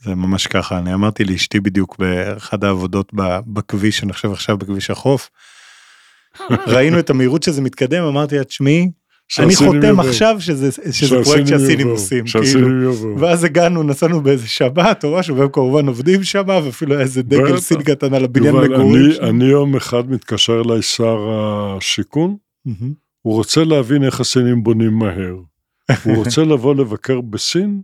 זה ממש ככה, אני אמרתי לאשתי בדיוק באחד העבודות בכביש, אני חושב עכשיו בכביש החוף, *laughs* ראינו את המהירות שזה מתקדם, אמרתי לה, תשמעי, אני חותם. עכשיו שזה, שזה פרויקט שהסינים עושים, כאילו. ואז הגענו, נסענו באיזה שבת או משהו, והם כמובן עובדים שם, ואפילו היה איזה דגל. סין קטן על הבניין מגורים. אני- יום אחד מתקשר אליי שר השיכון. הוא רוצה להבין איך הסינים בונים מהר. הוא רוצה *laughs* לבוא לבקר בסין,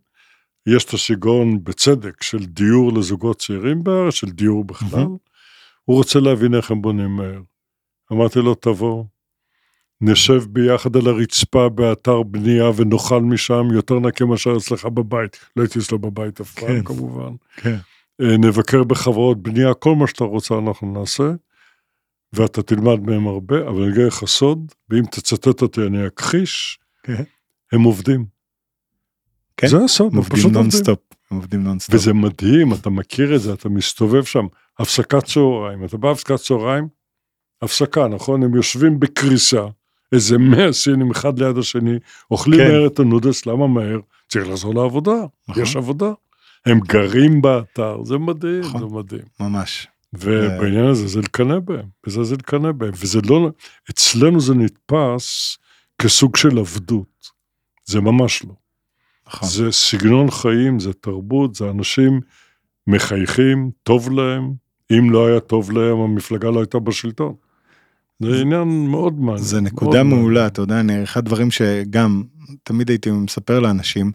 יש את השיגעון בצדק של דיור לזוגות צעירים בארץ, של דיור בכלל. הוא רוצה להבין איך הם בונים מהר. אמרתי לו, תבוא, נשב ביחד על הרצפה באתר בנייה ונאכל משם יותר נקי מאשר אצלך בבית. לא הייתי אצלו בבית אף כן. פעם, כמובן. כן. אה, נבקר בחברות בנייה, כל מה שאתה רוצה אנחנו נעשה, ואתה תלמד מהם הרבה, אבל אני אגיד לך סוד, ואם תצטט אותי אני אכחיש, כן. הם עובדים. כן. זה הסוד, הם פשוט עובדים. הם עובדים נונסטופ. וזה מדהים, אתה מכיר את זה, אתה מסתובב שם, הפסקת צהריים, אתה בא הפסקת צהריים, הפסקה, נכון? הם יושבים בקריסה, איזה מאה סינים אחד ליד השני, אוכלים כן. מהר את הנודלס, למה מהר? צריך לחזור לעבודה, נכון. יש עבודה. הם גרים באתר, זה מדהים, נכון. זה מדהים. ממש. ובעניין הזה זה לקנא בהם, בזה זה לקנא בהם, וזה לא, אצלנו זה נתפס כסוג של עבדות, זה ממש לא. נכון. זה סגנון חיים, זה תרבות, זה אנשים מחייכים, טוב להם, אם לא היה טוב להם, המפלגה לא הייתה בשלטון. זה עניין מאוד מעניין. זה נקודה. מעולה, אתה יודע, אני, אחד הדברים שגם תמיד הייתי מספר לאנשים,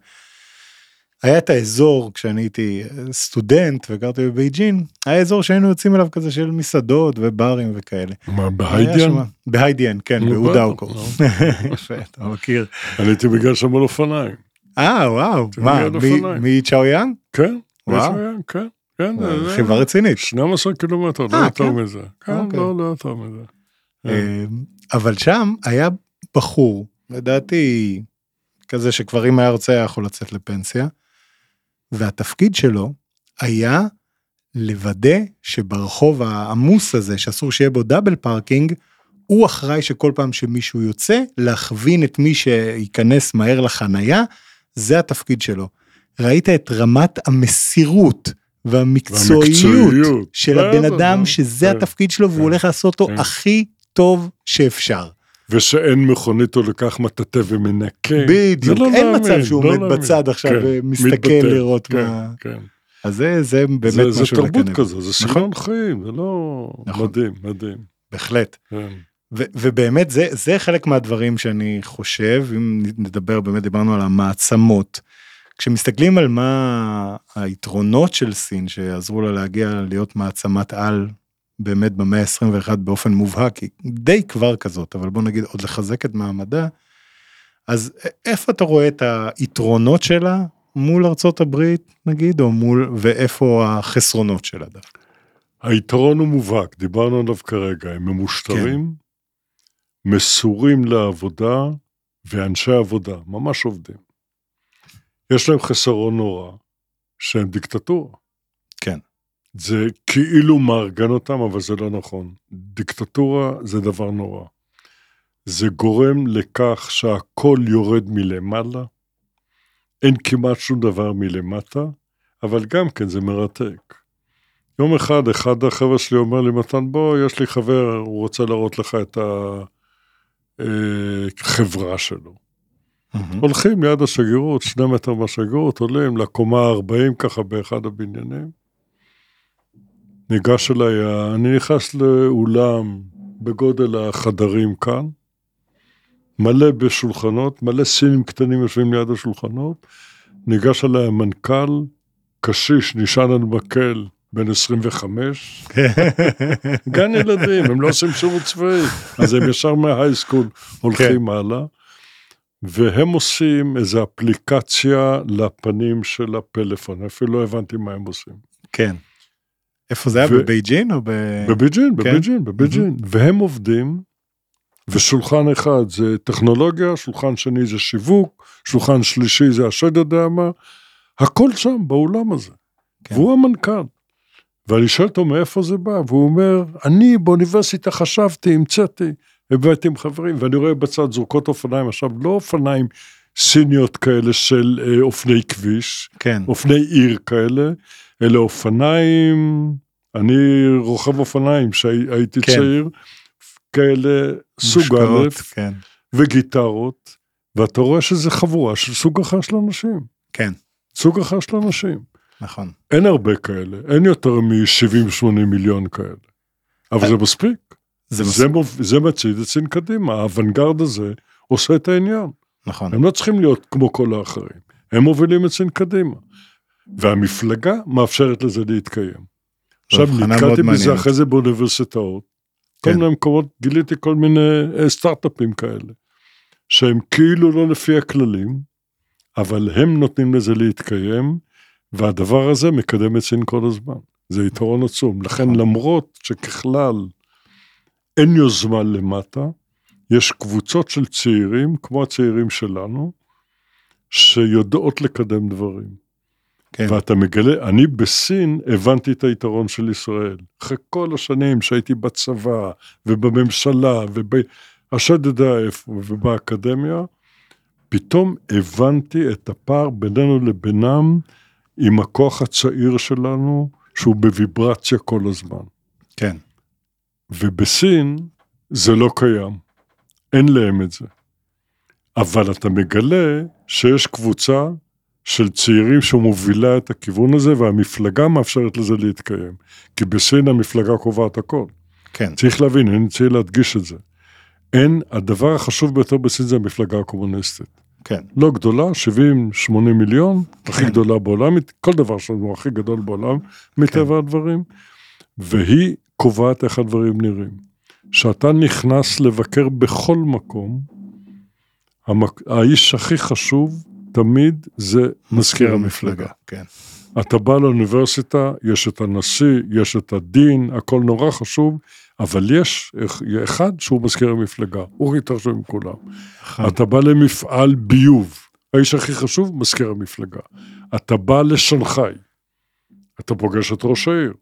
היה את האזור כשאני הייתי סטודנט וגרתי בבייג'ין, היה אזור שהיינו יוצאים אליו כזה של מסעדות וברים וכאלה. מה, בהיידיאן? בהיידיאן, כן, בוודאוקו. *laughs* יפה, אתה מכיר. אני הייתי בא לשם על אופניים. אה, וואו, מה, מצ'אויאנג? כן. יש היה, כן, כן. זה- רכיבה רצינית. 12 קילומטר, לא אה, יותר כן? מזה. כן, אוקיי. לא, לא יותר מזה. אה, אבל שם היה בחור, לדעתי, כזה שכבר אם היה רוצה היה יכול לצאת לפנסיה, והתפקיד שלו היה לוודא שברחוב העמוס הזה, שאסור שיהיה בו double parking, הוא אחראי שכל פעם שמישהו יוצא, להכווין את מי שייכנס מהר לחנייה, זה התפקיד שלו. ראית את רמת המסירות והמקצועיות והמקצועיות. של הבן אדם, נו. שזה התפקיד שלו, והוא הולך לעשות אותו. הכי טוב שאפשר. ושאין מכונית, הוא לקח מטאטא ומנקה. בדיוק, זה לא אין להאמין, מצב שהוא לא עומד להאמין. בצד עכשיו כן, ומסתכל מתבטל, לראות כן, מה... כן. אז זה, זה באמת זה, זה משהו תרבות לקנא. כזו, זה נכון. סגנון חיים, זה לא... נכון. מדהים, מדהים. בהחלט. כן. ו- ובאמת זה, זה חלק מהדברים שאני חושב, אם נדבר, באמת דיברנו על המעצמות. כשמסתכלים על מה היתרונות של סין שעזרו לה להגיע להיות מעצמת על באמת במאה ה-21 באופן מובהק, היא די כבר כזאת, אבל בוא נגיד עוד לחזק את מעמדה, אז איפה אתה רואה את היתרונות שלה מול ארצות הברית נגיד, או מול, ואיפה החסרונות שלה דווקא? היתרון הוא מובהק, דיברנו עליו כרגע, הם ממושטרים, מסורים לעבודה ואנשי עבודה, ממש עובדים. יש להם חסרון נורא, שהם דיקטטורה. כן. זה כאילו מארגן אותם, אבל זה לא נכון. דיקטטורה זה דבר נורא. זה גורם לכך שהכל יורד מלמעלה, אין כמעט שום דבר מלמטה, אבל גם כן זה מרתק. יום אחד, אחד החבר'ה שלי אומר לי, מתן, בוא, יש לי חבר, הוא רוצה להראות לך את החברה שלו. הולכים ליד השגרירות, שני מטר מהשגרירות, עולים לקומה ה-40 ככה באחד הבניינים. ניגש אליי, אני נכנס לאולם בגודל החדרים כאן, מלא בשולחנות, מלא סינים קטנים יושבים ליד השולחנות, ניגש אליי המנכ"ל, קשיש, נשען על מקל, בן 25, *laughs* גן ילדים, הם לא עושים שירות צבאי, אז הם ישר מההייסקול הולכים הלאה. והם עושים איזו אפליקציה לפנים של הפלאפון, אפילו לא הבנתי מה הם עושים. כן. איפה זה היה? ו- בבייג'ין או ב... בביג'ין, כן. בביג'ין, בביג'ין. והם עובדים, ושולחן אחד זה טכנולוגיה, שולחן שני זה שיווק, שולחן שלישי זה השד יודע מה, הכל שם, באולם הזה. כן. והוא המנכ"ל. ואני שואל אותו מאיפה זה בא, והוא אומר, אני באוניברסיטה חשבתי, המצאתי, הבאתי עם חברים, ואני רואה בצד זרוקות אופניים, עכשיו לא אופניים סיניות כאלה של אה, אופני כביש, כן, אופני עיר כאלה, אלה אופניים, אני רוכב אופניים כשהייתי כן. צעיר, כאלה סוג א', כן, וגיטרות, ואתה רואה שזה חבורה של סוג אחר של אנשים, כן, סוג אחר של אנשים. נכון, אין הרבה כאלה, אין יותר מ-70-80 מיליון כאלה. אבל זה מספיק. זה זה, מספיק, מוב... זה מצעיד את סין קדימה, האוונגרד הזה עושה את העניין. נכון, הם לא צריכים להיות כמו כל האחרים, הם מובילים את סין קדימה. והמפלגה מאפשרת לזה להתקיים. עכשיו נתקלתי בזה. אחרי זה באוניברסיטאות, כל כן. מיני מקומות, גיליתי כל מיני אה, סטארט-אפים כאלה, שהם כאילו לא לפי הכללים, אבל הם נותנים לזה להתקיים, והדבר הזה מקדם את סין כל הזמן. זה יתרון עצום. לכן נכון. למרות שככלל אין יוזמה למטה, יש קבוצות של צעירים, כמו הצעירים שלנו, שיודעות לקדם דברים. כן, ואתה מגלה, אני בסין הבנתי את היתרון של ישראל. אחרי כל השנים שהייתי בצבא, ובממשלה, ובהשד יודע איפה, ובאקדמיה, פתאום הבנתי את הפער בינינו לבינם עם הכוח הצעיר שלנו, שהוא בוויברציה כל הזמן. כן, ובסין זה לא קיים, אין להם את זה. אבל אתה מגלה שיש קבוצה של צעירים שמובילה את הכיוון הזה, והמפלגה מאפשרת לזה להתקיים. כי בסין המפלגה קובעת הכל. כן, צריך להבין, אני צריך להדגיש את זה. אין, הדבר החשוב ביותר בסין זה המפלגה הקומוניסטית. כן, לא גדולה, 70-80 מיליון, הכי כן. גדולה בעולם, כל דבר שלנו הכי גדול בעולם, מטבע הדברים, והיא קובעת איך הדברים נראים. כשאתה נכנס לבקר בכל מקום, המק... האיש הכי חשוב תמיד זה מזכיר המפלגה. כן, אתה בא לאוניברסיטה, יש את הנשיא, יש את הדין, הכל נורא חשוב, אבל יש אחד שהוא מזכיר המפלגה, הוא יותר חשוב מכולם. נכון, אתה בא למפעל ביוב, האיש הכי חשוב, מזכיר המפלגה. אתה בא לשנגחאי, אתה פוגש את ראש העיר.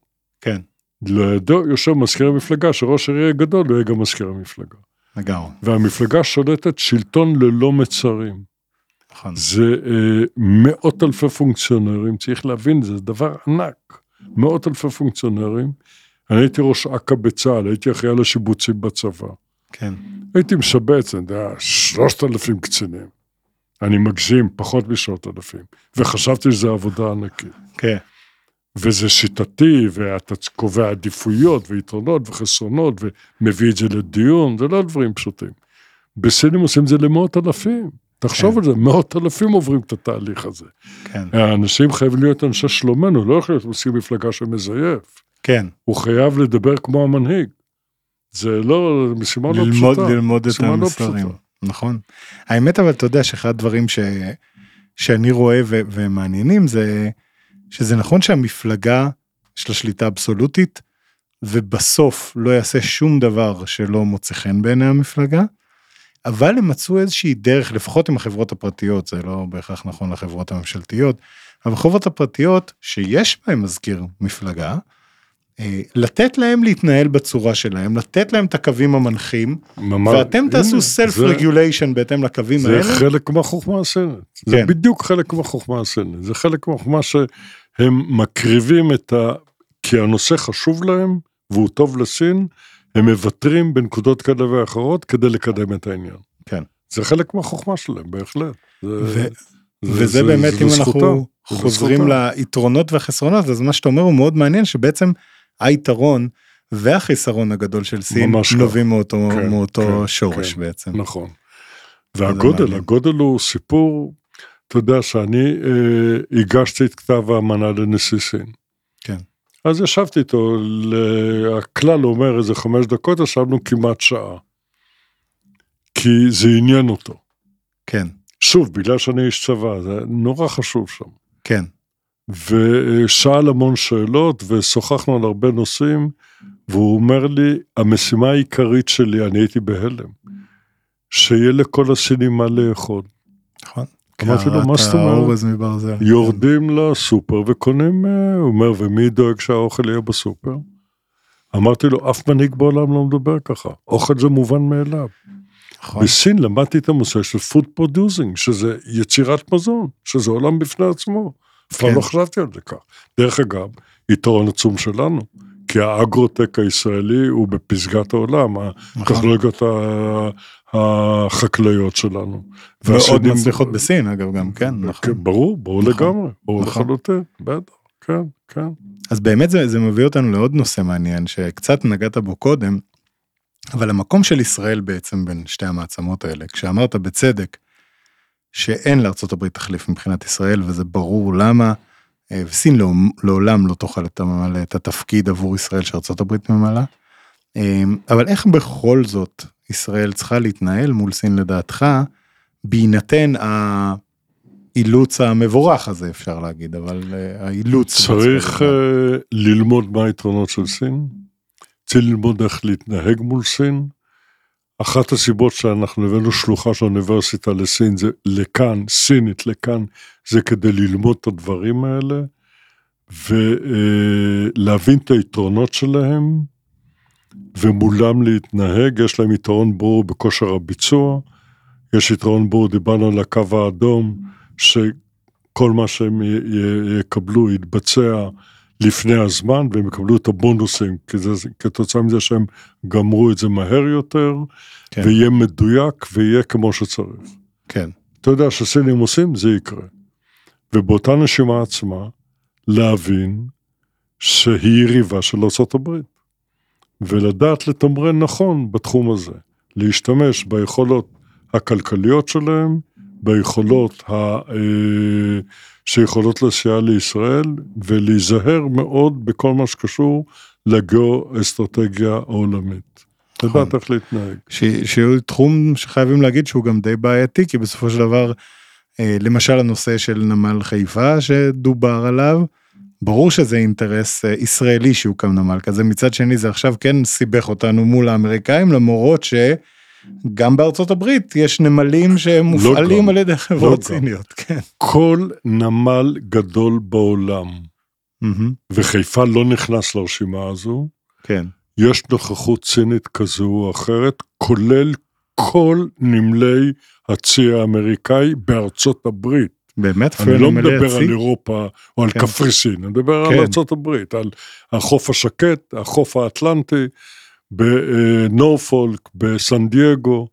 כן, לידו יושב מזכיר המפלגה, שראש העיר יהיה גדול, הוא יהיה גם מזכיר המפלגה. לגמרי, והמפלגה שולטת שלטון ללא מצרים. נכון, זה אה, מאות אלפי פונקציונרים, צריך להבין, זה דבר ענק. מאות אלפי פונקציונרים. אני הייתי ראש אכ"א בצה"ל, הייתי אחראי על השיבוצים בצבא. כן, הייתי משבץ, אני יודע, שלושת אלפים קצינים. אני מגזים, פחות משלושת אלפים. וחשבתי שזו עבודה ענקית. כן, וזה שיטתי, ואתה קובע עדיפויות ויתרונות וחסרונות, ומביא את זה לדיון, זה לא דברים פשוטים. בסינים עושים את זה למאות אלפים. תחשוב כן. על זה, מאות אלפים עוברים את התהליך הזה. כן, האנשים חייבים להיות אנשי שלומנו, לא יכול להיות מזכיר מפלגה שמזייף. כן, הוא חייב לדבר כמו המנהיג. זה לא, משימה לא ללמוד, פשוטה. ללמוד את משימה לא המסרים. נכון. האמת אבל אתה יודע שאחד הדברים ש... שאני רואה ו... ומעניינים זה שזה נכון שהמפלגה יש לה שליטה אבסולוטית ובסוף לא יעשה שום דבר שלא מוצא חן בעיני המפלגה, אבל הם מצאו איזושהי דרך, לפחות עם החברות הפרטיות, זה לא בהכרח נכון לחברות הממשלתיות, אבל החברות הפרטיות שיש בהן מזכיר מפלגה, אה, לתת להם להתנהל בצורה שלהם, לתת להם את הקווים המנחים, ממש- ואתם הנה, תעשו זה- סלף רגוליישן בהתאם לקווים זה האלה. חלק מהחוכמה. זה כן. בדיוק חלק מהחוכמה הסינית. זה חלק מהחוכמה שהם מקריבים את ה... כי הנושא חשוב להם, והוא טוב לסין, הם מוותרים בנקודות כאלה ואחרות כדי לקדם את העניין. כן. זה חלק מהחוכמה שלהם, בהחלט. זה, ו- זה- וזה זה- באמת, זה אם לזכותם. אנחנו חוזרים לזכותם. ליתרונות והחסרונות, אז מה שאתה אומר הוא מאוד מעניין, שבעצם היתרון והחיסרון הגדול של סין. נובעים מאותו, כן, מאותו כן, שורש כן. בעצם. נכון. והגודל. הגודל הוא סיפור, אתה יודע שאני אה, הגשתי את כתב האמנה לנשיא סין. אז ישבתי איתו, הכלל אומר איזה חמש דקות, ישבנו כמעט שעה. כי זה עניין אותו. כן, שוב, בגלל שאני איש צבא, זה נורא חשוב שם. כן, ושאל המון שאלות, ושוחחנו על הרבה נושאים, והוא אומר לי, המשימה העיקרית שלי, אני הייתי בהלם, שיהיה לכל הסינים מה לאכול. נכון. אמרתי לו, מה זאת אומרת? יורדים לסופר וקונים, אה, הוא אומר, ומי דואג שהאוכל יהיה בסופר? אמרתי לו, אף מנהיג בעולם לא מדבר ככה, אוכל זה מובן מאליו. נכון. בסין למדתי את הנושא של food producing, שזה יצירת מזון, שזה עולם בפני עצמו. אף פעם כן. לא חשבתי על זה כך. דרך אגב, יתרון עצום שלנו, כי האגרוטק הישראלי הוא בפסגת העולם, נכון. הטכנולוגיות החקלאיות שלנו. והשנים- מצליחות בסין אגב גם כן נכון. כן, ברור, ברור נכון. לגמרי, ברור נכון. לחלוטין, בטח, כן, כן. אז באמת זה, זה מביא אותנו לעוד נושא מעניין שקצת נגעת בו קודם, אבל המקום של ישראל בעצם בין שתי המעצמות האלה, כשאמרת בצדק שאין לארה"ב תחליף מבחינת ישראל וזה ברור למה, וסין לעולם, לעולם לא תוכל למלא את התפקיד עבור ישראל שארה"ב ממלאה, אה, אבל איך בכל זאת ישראל צריכה להתנהל מול סין לדעתך, בהינתן האילוץ המבורך הזה אפשר להגיד, אבל אה, האילוץ... צריך אה, ללמוד מה היתרונות של סין, צריך ללמוד איך להתנהג מול סין. אחת הסיבות שאנחנו הבאנו שלוחה של האוניברסיטה לסין, זה לכאן, סינית לכאן, זה כדי ללמוד את הדברים האלה, ולהבין את היתרונות שלהם, ומולם להתנהג, יש להם יתרון ברור בכושר הביצוע, יש יתרון ברור, דיברנו על הקו האדום, שכל מה שהם יקבלו יתבצע לפני הזמן, והם יקבלו את הבונוסים, כי זה, כתוצאה מזה שהם גמרו את זה מהר יותר, כן. ויהיה מדויק ויהיה כמו שצריך. כן, אתה יודע שסינים עושים, זה יקרה. ובאותה נשימה עצמה, להבין שהיא יריבה של ארה"ב. ולדעת לתמרן נכון בתחום הזה. להשתמש ביכולות הכלכליות שלהם, ביכולות ה, אה, שיכולות לסייע לישראל, ולהיזהר מאוד בכל מה שקשור לגיאו-אסטרטגיה העולמית. נכון. לדעת איך להתנהג. ש- שהוא תחום שחייבים להגיד שהוא גם די בעייתי, כי בסופו של דבר, אה, למשל הנושא של נמל חיפה שדובר עליו, ברור שזה אינטרס אה, ישראלי שיוקם נמל כזה, מצד שני זה עכשיו כן סיבך אותנו מול האמריקאים, למרות שגם בארצות הברית יש נמלים שהם מופעלים גם. על ידי חברות גם. סיניות, כן. כל נמל גדול בעולם, וחיפה לא נכנס לרשימה הזו, כן, יש נוכחות סינית כזו או אחרת, כולל כל נמלי הצי האמריקאי בארצות הברית. באמת, אני לא מדבר הצי? על אירופה או על כן. קפריסין, אני מדבר כן. על ארצות הברית, על החוף השקט, החוף האטלנטי, בנורפולק, בסן דייגו,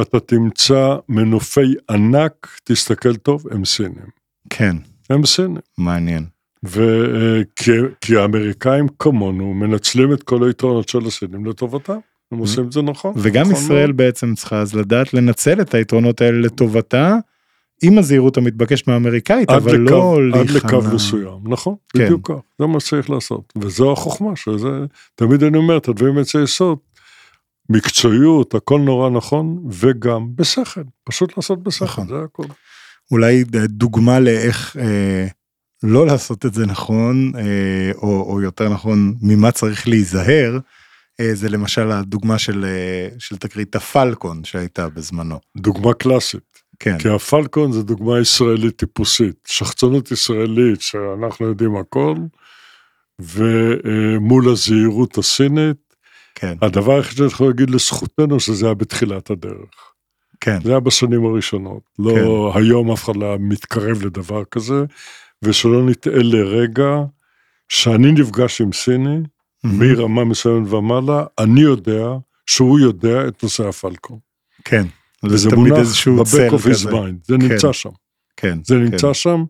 אתה תמצא מנופי ענק, תסתכל טוב, הם סינים. כן, הם סינים. מעניין. וכי האמריקאים כמונו מנצלים את כל היתרונות של הסינים לטובתם. הם עושים את זה נכון. וגם נכון ישראל מאוד. בעצם צריכה אז לדעת לנצל את היתרונות האלה לטובתה, עם הזהירות המתבקשת מהאמריקאית, אבל לקו, לא עד לקו להיכנע. מסוים, נכון, כן. בדיוק כך, זה מה שצריך לעשות, וזו החוכמה, שזה, תמיד אני אומר, את הדברים אצל יסוד, מקצועיות, הכל נורא נכון, וגם בשכל, פשוט לעשות בשכל, נכון. זה הכל. אולי דוגמה לאיך אה, לא לעשות את זה נכון, אה, או, או יותר נכון, ממה צריך להיזהר, אה, זה למשל הדוגמה של, אה, של תקרית הפלקון שהייתה בזמנו. דוגמה קלאסית, כן, כי הפלקון זה דוגמה ישראלית טיפוסית, שחצנות ישראלית שאנחנו יודעים הכל, ומול הזהירות הסינית, כן, הדבר היחיד שאני יכול להגיד לזכותנו שזה היה בתחילת הדרך. כן, זה היה בשנים הראשונות. לא היום אף אחד לא מתקרב לדבר כזה, ושלא נטעה לרגע, שאני נפגש עם סיני, מרמה מסוימת ומעלה, אני יודע שהוא יודע את נושא הפלקון. כן, וזה מונח איזשהו ב-back of his mind, זה נמצא שם. כן, זה כן. נמצא שם,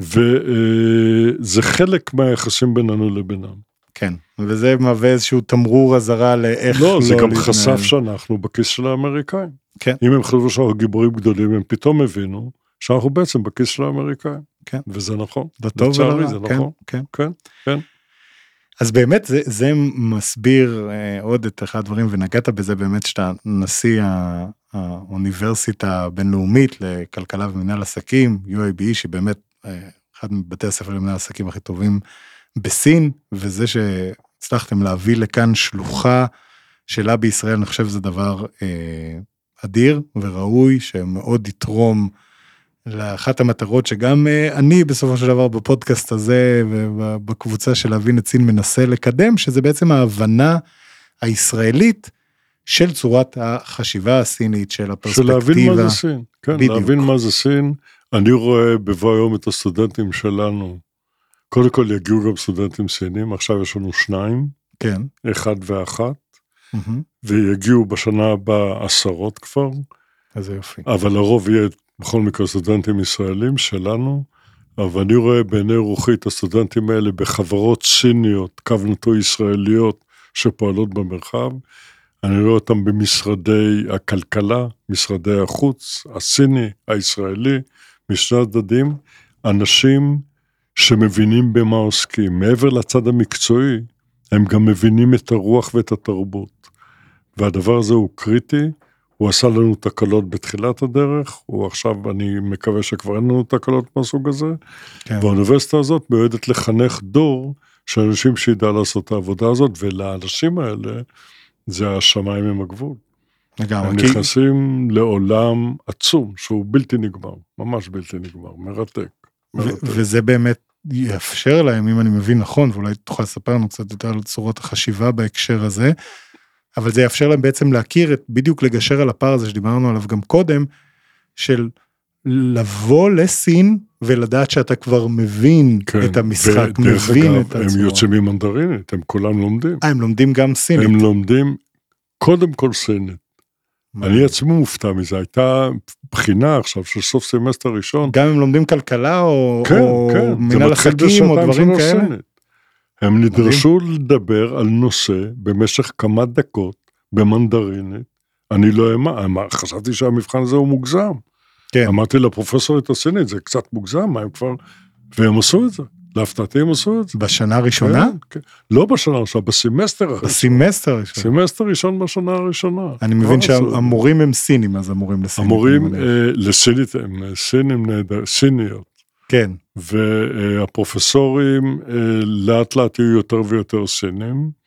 וזה חלק מהיחסים בינינו לבינם. כן, וזה מהווה איזשהו תמרור אזהרה לאיך לא, זה גם להתנהל. חשף שאנחנו בכיס של האמריקאים. כן. אם הם חשבו שאנחנו גיבורים גדולים, הם פתאום הבינו שאנחנו בעצם בכיס של האמריקאים. כן. וזה נכון. לטוב ולרע, זה כן, נכון. כן. כן, כן. אז באמת זה, זה מסביר אה, עוד את אחד הדברים ונגעת בזה באמת שאתה נשיא האוניברסיטה הבינלאומית לכלכלה ומנהל עסקים UAB שבאמת אה, אחד מבתי הספר למנהל עסקים הכי טובים בסין וזה שהצלחתם להביא לכאן שלוחה שלה בישראל אני חושב שזה דבר אה, אדיר וראוי שמאוד יתרום לאחת המטרות שגם אה, אני בסופו של דבר בפודקאסט הזה ובקבוצה של להבין את סין מנסה לקדם, שזה בעצם ההבנה הישראלית של צורת החשיבה הסינית, של של הפרספקטיבה. להבין מה זה סין. כן, בדיוק. להבין מה זה סין. אני רואה בבוא היום את הסטודנטים שלנו. קודם כל יגיעו גם סטודנטים סינים, עכשיו יש לנו שניים, כן. אחד ואחת, מהמם. ויגיעו בשנה הבאה עשרות כבר, איזה יופי. אבל הרוב יהיה בכל מקרה סטודנטים ישראלים שלנו, אבל אני רואה בעיני רוחי את הסטודנטים האלה בחברות סיניות, קו נטוי ישראליות, שפועלות במרחב. אני רואה אותם במשרדי הכלכלה, משרדי החוץ, הסיני, הישראלי, משני הצדדים, אנשים שמבינים במה עוסקים. מעבר לצד המקצועי, הם גם מבינים את הרוח ואת התרבות. והדבר הזה הוא קריטי, הוא עשה לנו תקלות בתחילת הדרך, הוא עכשיו, אני מקווה שכבר אין לנו תקלות מהסוג הזה, כן. והאוניברסיטה הזאת מיועדת לחנך דור של אנשים שידע לעשות את העבודה הזאת, ולאנשים האלה זה השמיים הם הגבול. לגמרי. הם כי- נכנסים לעולם עצום, שהוא בלתי נגמר, ממש בלתי נגמר, מרתק. מרתק. וזה באמת יאפשר להם, אם אני מבין נכון, ואולי תוכל לספר לנו קצת יותר על צורות החשיבה בהקשר הזה, אבל זה יאפשר להם בעצם להכיר את, בדיוק לגשר על הפער הזה שדיברנו עליו גם קודם, של לבוא לסין ולדעת שאתה כבר מבין כן, את המשחק, מבין אגב, את הם הצורה. יוצאים ממנדרינית, הם כולם לומדים. אה, הם לומדים גם סינית. הם לומדים קודם כל סינית. אני עצמי מופתע מזה, הייתה בחינה עכשיו של סוף סמסטר ראשון. גם הם לומדים כלכלה או, כן, או כן, מנהל עסקים או דברים כאלה. סינית. הם נדרשו לדבר על נושא במשך כמה דקות במנדרינית. אני לא האמנתי, חשבתי שהמבחן הזה הוא מוגזם. כן, אמרתי לפרופסורית הסינית, זה קצת מוגזם, מה הם כבר... והם עשו את זה. להפתעתי הם עשו את זה. בשנה הראשונה? כן, כן. לא בשנה הראשונה, בסמסטר הראשון. בסימסטר הראשון. סמסטר ראשון בשנה הראשונה. אני מבין כבר עשו. שהמורים הם סינים, אז המורים לסינית. המורים. אה, לסינית הם אה, סינים נהדר, סיניות, כן, והפרופסורים אה, לאט לאט יהיו יותר ויותר סינים.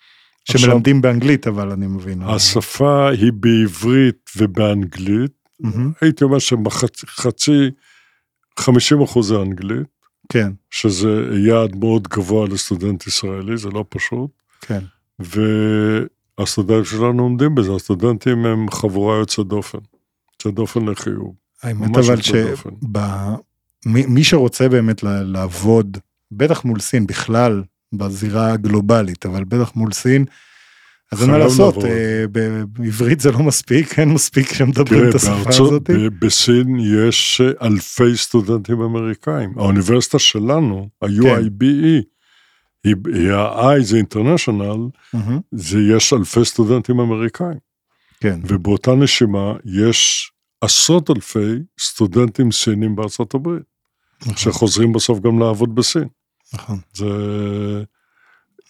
שמלמדים באנגלית, אבל אני מבין. השפה היא בעברית ובאנגלית, מהמם, הייתי אומר שחצי, 50 אחוז זה אנגלית, כן, שזה יעד מאוד גבוה לסטודנט ישראלי, זה לא פשוט, כן. והסטודנטים שלנו עומדים בזה, הסטודנטים הם חבורה יוצאת דופן, יוצאת דופן לחיוב. האמת אבל. שמי שרוצה באמת לעבוד, בטח מול סין בכלל, בזירה הגלובלית, אבל בטח מול סין, אז אין מה לעשות. אה, בעברית זה לא מספיק, אין מספיק שמדברים את השפה הזאת. בסין יש אלפי סטודנטים אמריקאים. האוניברסיטה שלנו, ה-UIBE, היא, ה-I זה אינטרנשיונל, זה יש אלפי סטודנטים אמריקאים. כן, ובאותה נשימה יש עשרות אלפי סטודנטים סינים בארצות הברית, נכון, שחוזרים בסוף גם לעבוד בסין. נכון. זה...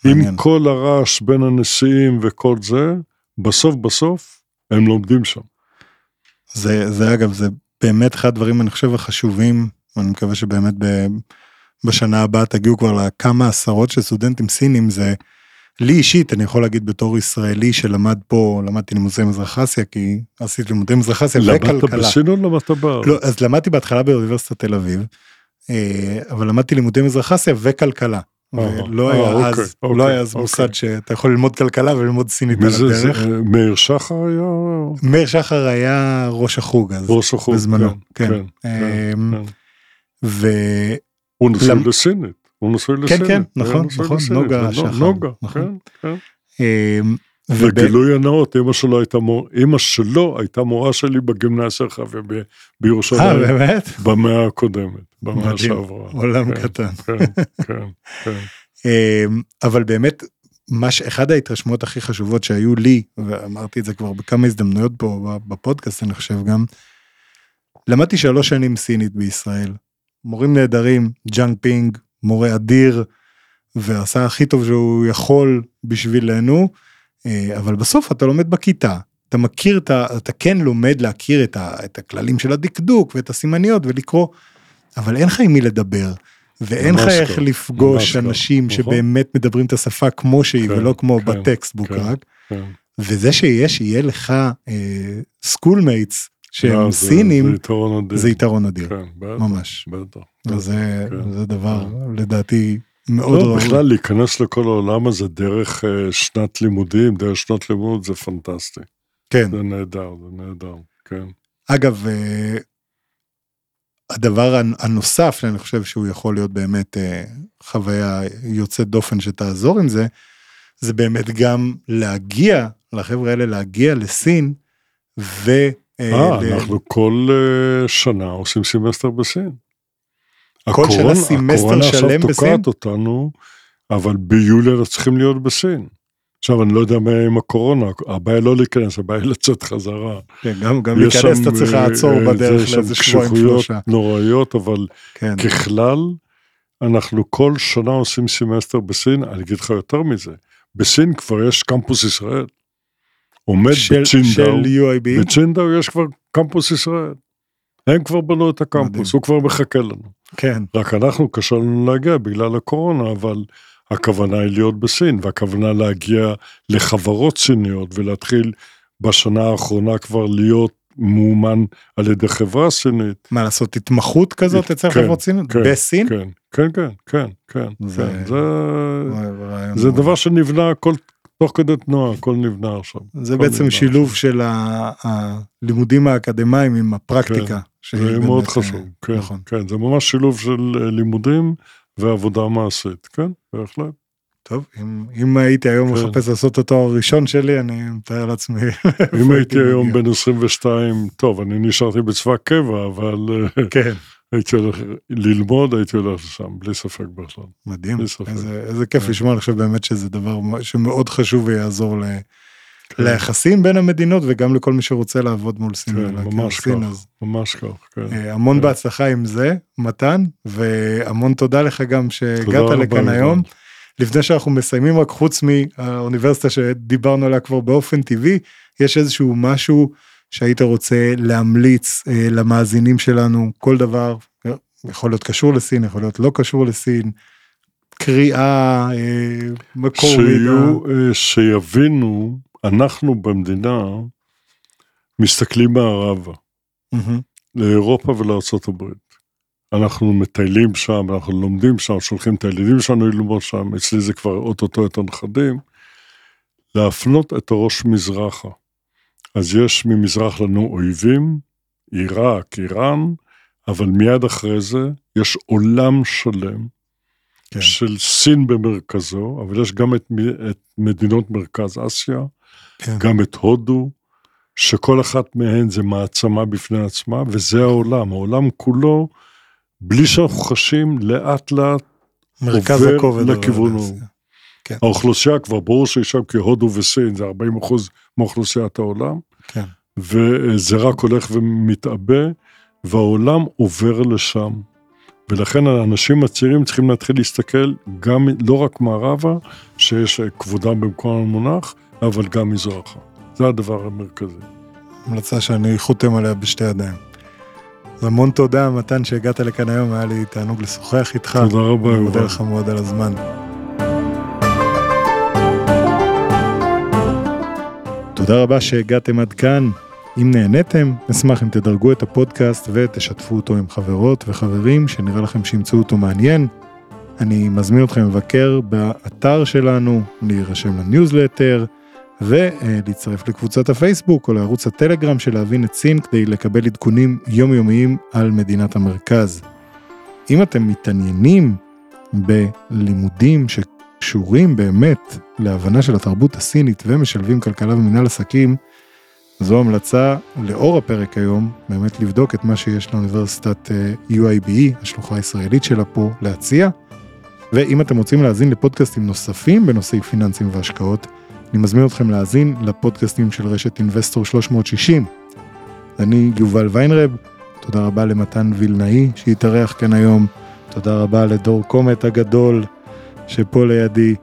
עם כל הרעש בין הנשיאים וכל זה, בסוף בסוף הם לומדים שם. זה, זה אגב, זה באמת אחד הדברים, אני חושב, החשובים, אני מקווה שבאמת ב, בשנה הבאה תגיעו כבר לכמה עשרות של סטודנטים סינים, זה לי אישית, אני יכול להגיד בתור ישראלי שלמד פה, למדתי לימודי מזרח אסיה, כי עשיתי לימודי מזרח אסיה למדת וכלכלה. בסין או למדת בארץ? לא, אז למדתי בהתחלה באוניברסיטת תל אביב, אה, אבל למדתי לימודי מזרח אסיה וכלכלה. אה, ולא אה, היה אוקיי, אז, אוקיי, לא היה אז אוקיי. מוסד שאתה יכול ללמוד כלכלה וללמוד סינית על הדרך. מאיר שחר היה מאיר שחר היה ראש החוג אז, ראש החוג, בזמנו, כן, כן. כן, אמ, כן. ו... הוא נשוי לסינית, הוא נשוי כן, לסינית. כן, הוא נכון, נכון, נוגה נו- שחר, נוגה, נכון. כן, כן. וגילוי הנאות, אמא שלו הייתה מור... אמא שלו הייתה מורה שלי בגימנסיה חווה ב- אה, באמת? במאה הקודמת, במאה שעברה. עולם כן, קטן. כן, כן, כן. *laughs* אמ, אבל באמת, מה ש... אחד ההתרשמות הכי חשובות שהיו לי, ואמרתי את זה כבר בכמה הזדמנויות פה בפודקאסט, אני חושב גם, למדתי שלוש שנים סינית בישראל. מורים נהדרים, ג'אנג פינג, מורה אדיר, ועשה הכי טוב שהוא יכול בשבילנו, אבל בסוף אתה לומד בכיתה. אתה מכיר את ה... אתה כן לומד להכיר את, ה, את הכללים של הדקדוק ואת הסימניות ולקרוא, אבל אין לך עם מי לדבר. ואין לך איך לא, לפגוש לא, אנשים נכון. שבאמת מדברים את השפה כמו שהיא כן, ולא כמו כן, ב textbook כן. רק. כן. וזה שיש, יהיה לך schoolmates שהם לא, זה- סינים, זה יתרון אדיר. זה יתרון אדיר, כן, בטח, ממש. בטח. וזה כן. זה דבר לדעתי מאוד לא, ראוי. בכלל להיכנס לכל העולם הזה דרך אה, שנת לימודים, דרך שנות לימוד, זה פנטסטי. כן. זה נהדר, זה נהדר, כן. אגב, אה, הדבר הנ- הנוסף שאני חושב שהוא יכול להיות באמת אה, חוויה יוצאת דופן שתעזור עם זה, זה באמת גם להגיע, לחבר'ה האלה להגיע לסין, ו... אה, ל- אנחנו כל שנה עושים סמסטר בסין. כל שנה הקורונה- סמסטר הקורונה שלם עכשיו בסין? תוקעת אותנו, אבל ביולי אנחנו צריכים להיות בסין. עכשיו, אני לא יודע מה עם הקורונה, הבעיה לא להיכנס, הבעיה לצאת חזרה. כן, גם, גם יש להיכנס שם, אתה צריך אה, לעצור אה, בדרך זה שם לאיזה שבועיים קשיחויות שלושה. נוראיות, אבל כן, ככלל, אנחנו כל שנה עושים סמסטר בסין, אני אגיד לך יותר מזה, בסין כבר יש קמפוס ישראל. עומד של, בצ'ינדאו, של UIBE, בצ'ינדאו יש כבר קמפוס ישראל. הם כבר בנו את הקמפוס, מדהים. הוא כבר מחכה לנו. כן, רק אנחנו קשה לנו להגיע בגלל הקורונה, אבל הכוונה היא להיות בסין, והכוונה להגיע לחברות סיניות ולהתחיל בשנה האחרונה כבר להיות מאומן על ידי חברה סינית. מה לעשות התמחות כזאת אצל כן, חברות סיניות? כן, בסין? כן, כן, כן, כן, כן. זה- כן. זה, זה. דבר שנבנה הכל תוך כדי תנועה, הכל נבנה עכשיו. זה בעצם שילוב עכשיו. של הלימודים האקדמיים עם הפרקטיקה. שהיא זה באמת, מאוד אה, חשוב, כן, נכון. כן, זה ממש שילוב של אה, לימודים ועבודה מעשית, כן, בהחלט. טוב, אם, אם הייתי היום כן. מחפש לעשות את התואר הראשון שלי, אני מתאר לעצמי. *laughs* אם הייתי היום. בן 22, טוב, אני נשארתי בצבא קבע, אבל אה, כן, הייתי הולך ללמוד, הייתי הולך לשם, בלי ספק בכלל. מדהים. בלי ספק. איזה, איזה כיף כן. לשמוע, אני חושב באמת שזה דבר שמאוד חשוב ויעזור ל... כן. ליחסים בין המדינות וגם לכל מי שרוצה לעבוד מול סין. כן, ממש כך, אז, ממש כך, כן. אה, המון כן. בהצלחה עם זה, מתן, והמון תודה לך גם שהגעת לכאן יובל. היום. לפני שאנחנו מסיימים, רק חוץ מהאוניברסיטה שדיברנו עליה כבר באופן טבעי, יש איזשהו משהו שהיית רוצה להמליץ אה, למאזינים שלנו, כל דבר, יכול להיות קשור לסין, יכול להיות לא קשור לסין, קריאה, אה, מקור מידע. אה, שיבינו, אנחנו במדינה מסתכלים מערבה, מהמם, לאירופה ולארצות הברית. אנחנו מטיילים שם, אנחנו לומדים שם, שולחים את הילדים שלנו ללמוד שם, אצלי זה כבר אוטוטו את הנכדים, להפנות את הראש מזרחה. אז יש ממזרח לנו אויבים, עיראק, איראן, אבל מיד אחרי זה יש עולם שלם כן. של סין במרכזו, אבל יש גם את, את מדינות מרכז אסיה, כן. גם את הודו, שכל אחת מהן זה מעצמה בפני עצמה, וזה העולם. העולם כולו, בלי שאנחנו חשים, לאט לאט מרכז עובר הכובד. לכיוון ההוא. האוכלוסייה כבר ברור שהיא שם, כי הודו וסין זה 40 אחוז מאוכלוסיית העולם, כן. וזה רק הולך ומתעבה, והעולם עובר לשם. ולכן האנשים הצעירים צריכים להתחיל להסתכל גם, לא רק מערבה, שיש כבודם במקום המונח, אבל גם מזרחה. זה הדבר המרכזי. המלצה שאני חותם עליה בשתי ידיים. אז המון תודה, מתן, שהגעת לכאן היום, היה לי תענוג לשוחח איתך. תודה רבה, אני מודה יובל. לך מאוד על הזמן. תודה רבה שהגעתם עד כאן. אם נהניתם, נשמח אם תדרגו את הפודקאסט ותשתפו אותו עם חברות וחברים שנראה לכם שימצאו אותו מעניין. אני מזמין אתכם לבקר באתר שלנו, להירשם לניוזלטר ולהצטרף לקבוצת הפייסבוק או לערוץ הטלגרם של להבין את סין כדי לקבל עדכונים יומיומיים על מדינת המרכז. אם אתם מתעניינים בלימודים שקשורים באמת להבנה של התרבות הסינית ומשלבים כלכלה ומנהל עסקים, זו המלצה לאור הפרק היום, באמת לבדוק את מה שיש לאוניברסיטת אה, UIBE, השלוחה הישראלית שלה פה, להציע. ואם אתם רוצים להאזין לפודקאסטים נוספים בנושאי פיננסים והשקעות, אני מזמין אתכם להאזין לפודקאסטים של רשת אינבסטור 360. אני יובל ויינרב, תודה רבה למתן וילנאי שהתארח כאן היום, תודה רבה לדור קומט הגדול שפה לידי,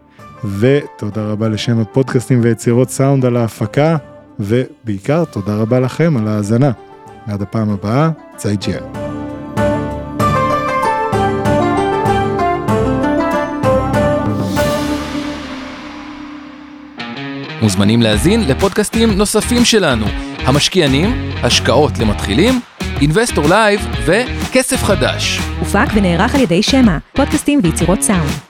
ותודה רבה לשם הפודקאסטים ויצירות סאונד על ההפקה, ובעיקר תודה רבה לכם על ההאזנה. עד הפעם הבאה, 再见. מוזמנים להאזין לפודקאסטים נוספים שלנו, המשקיענים, השקעות למתחילים, Investor Live וכסף חדש. הופק ונערך על ידי שמע, פודקאסטים ויצירות סאונד.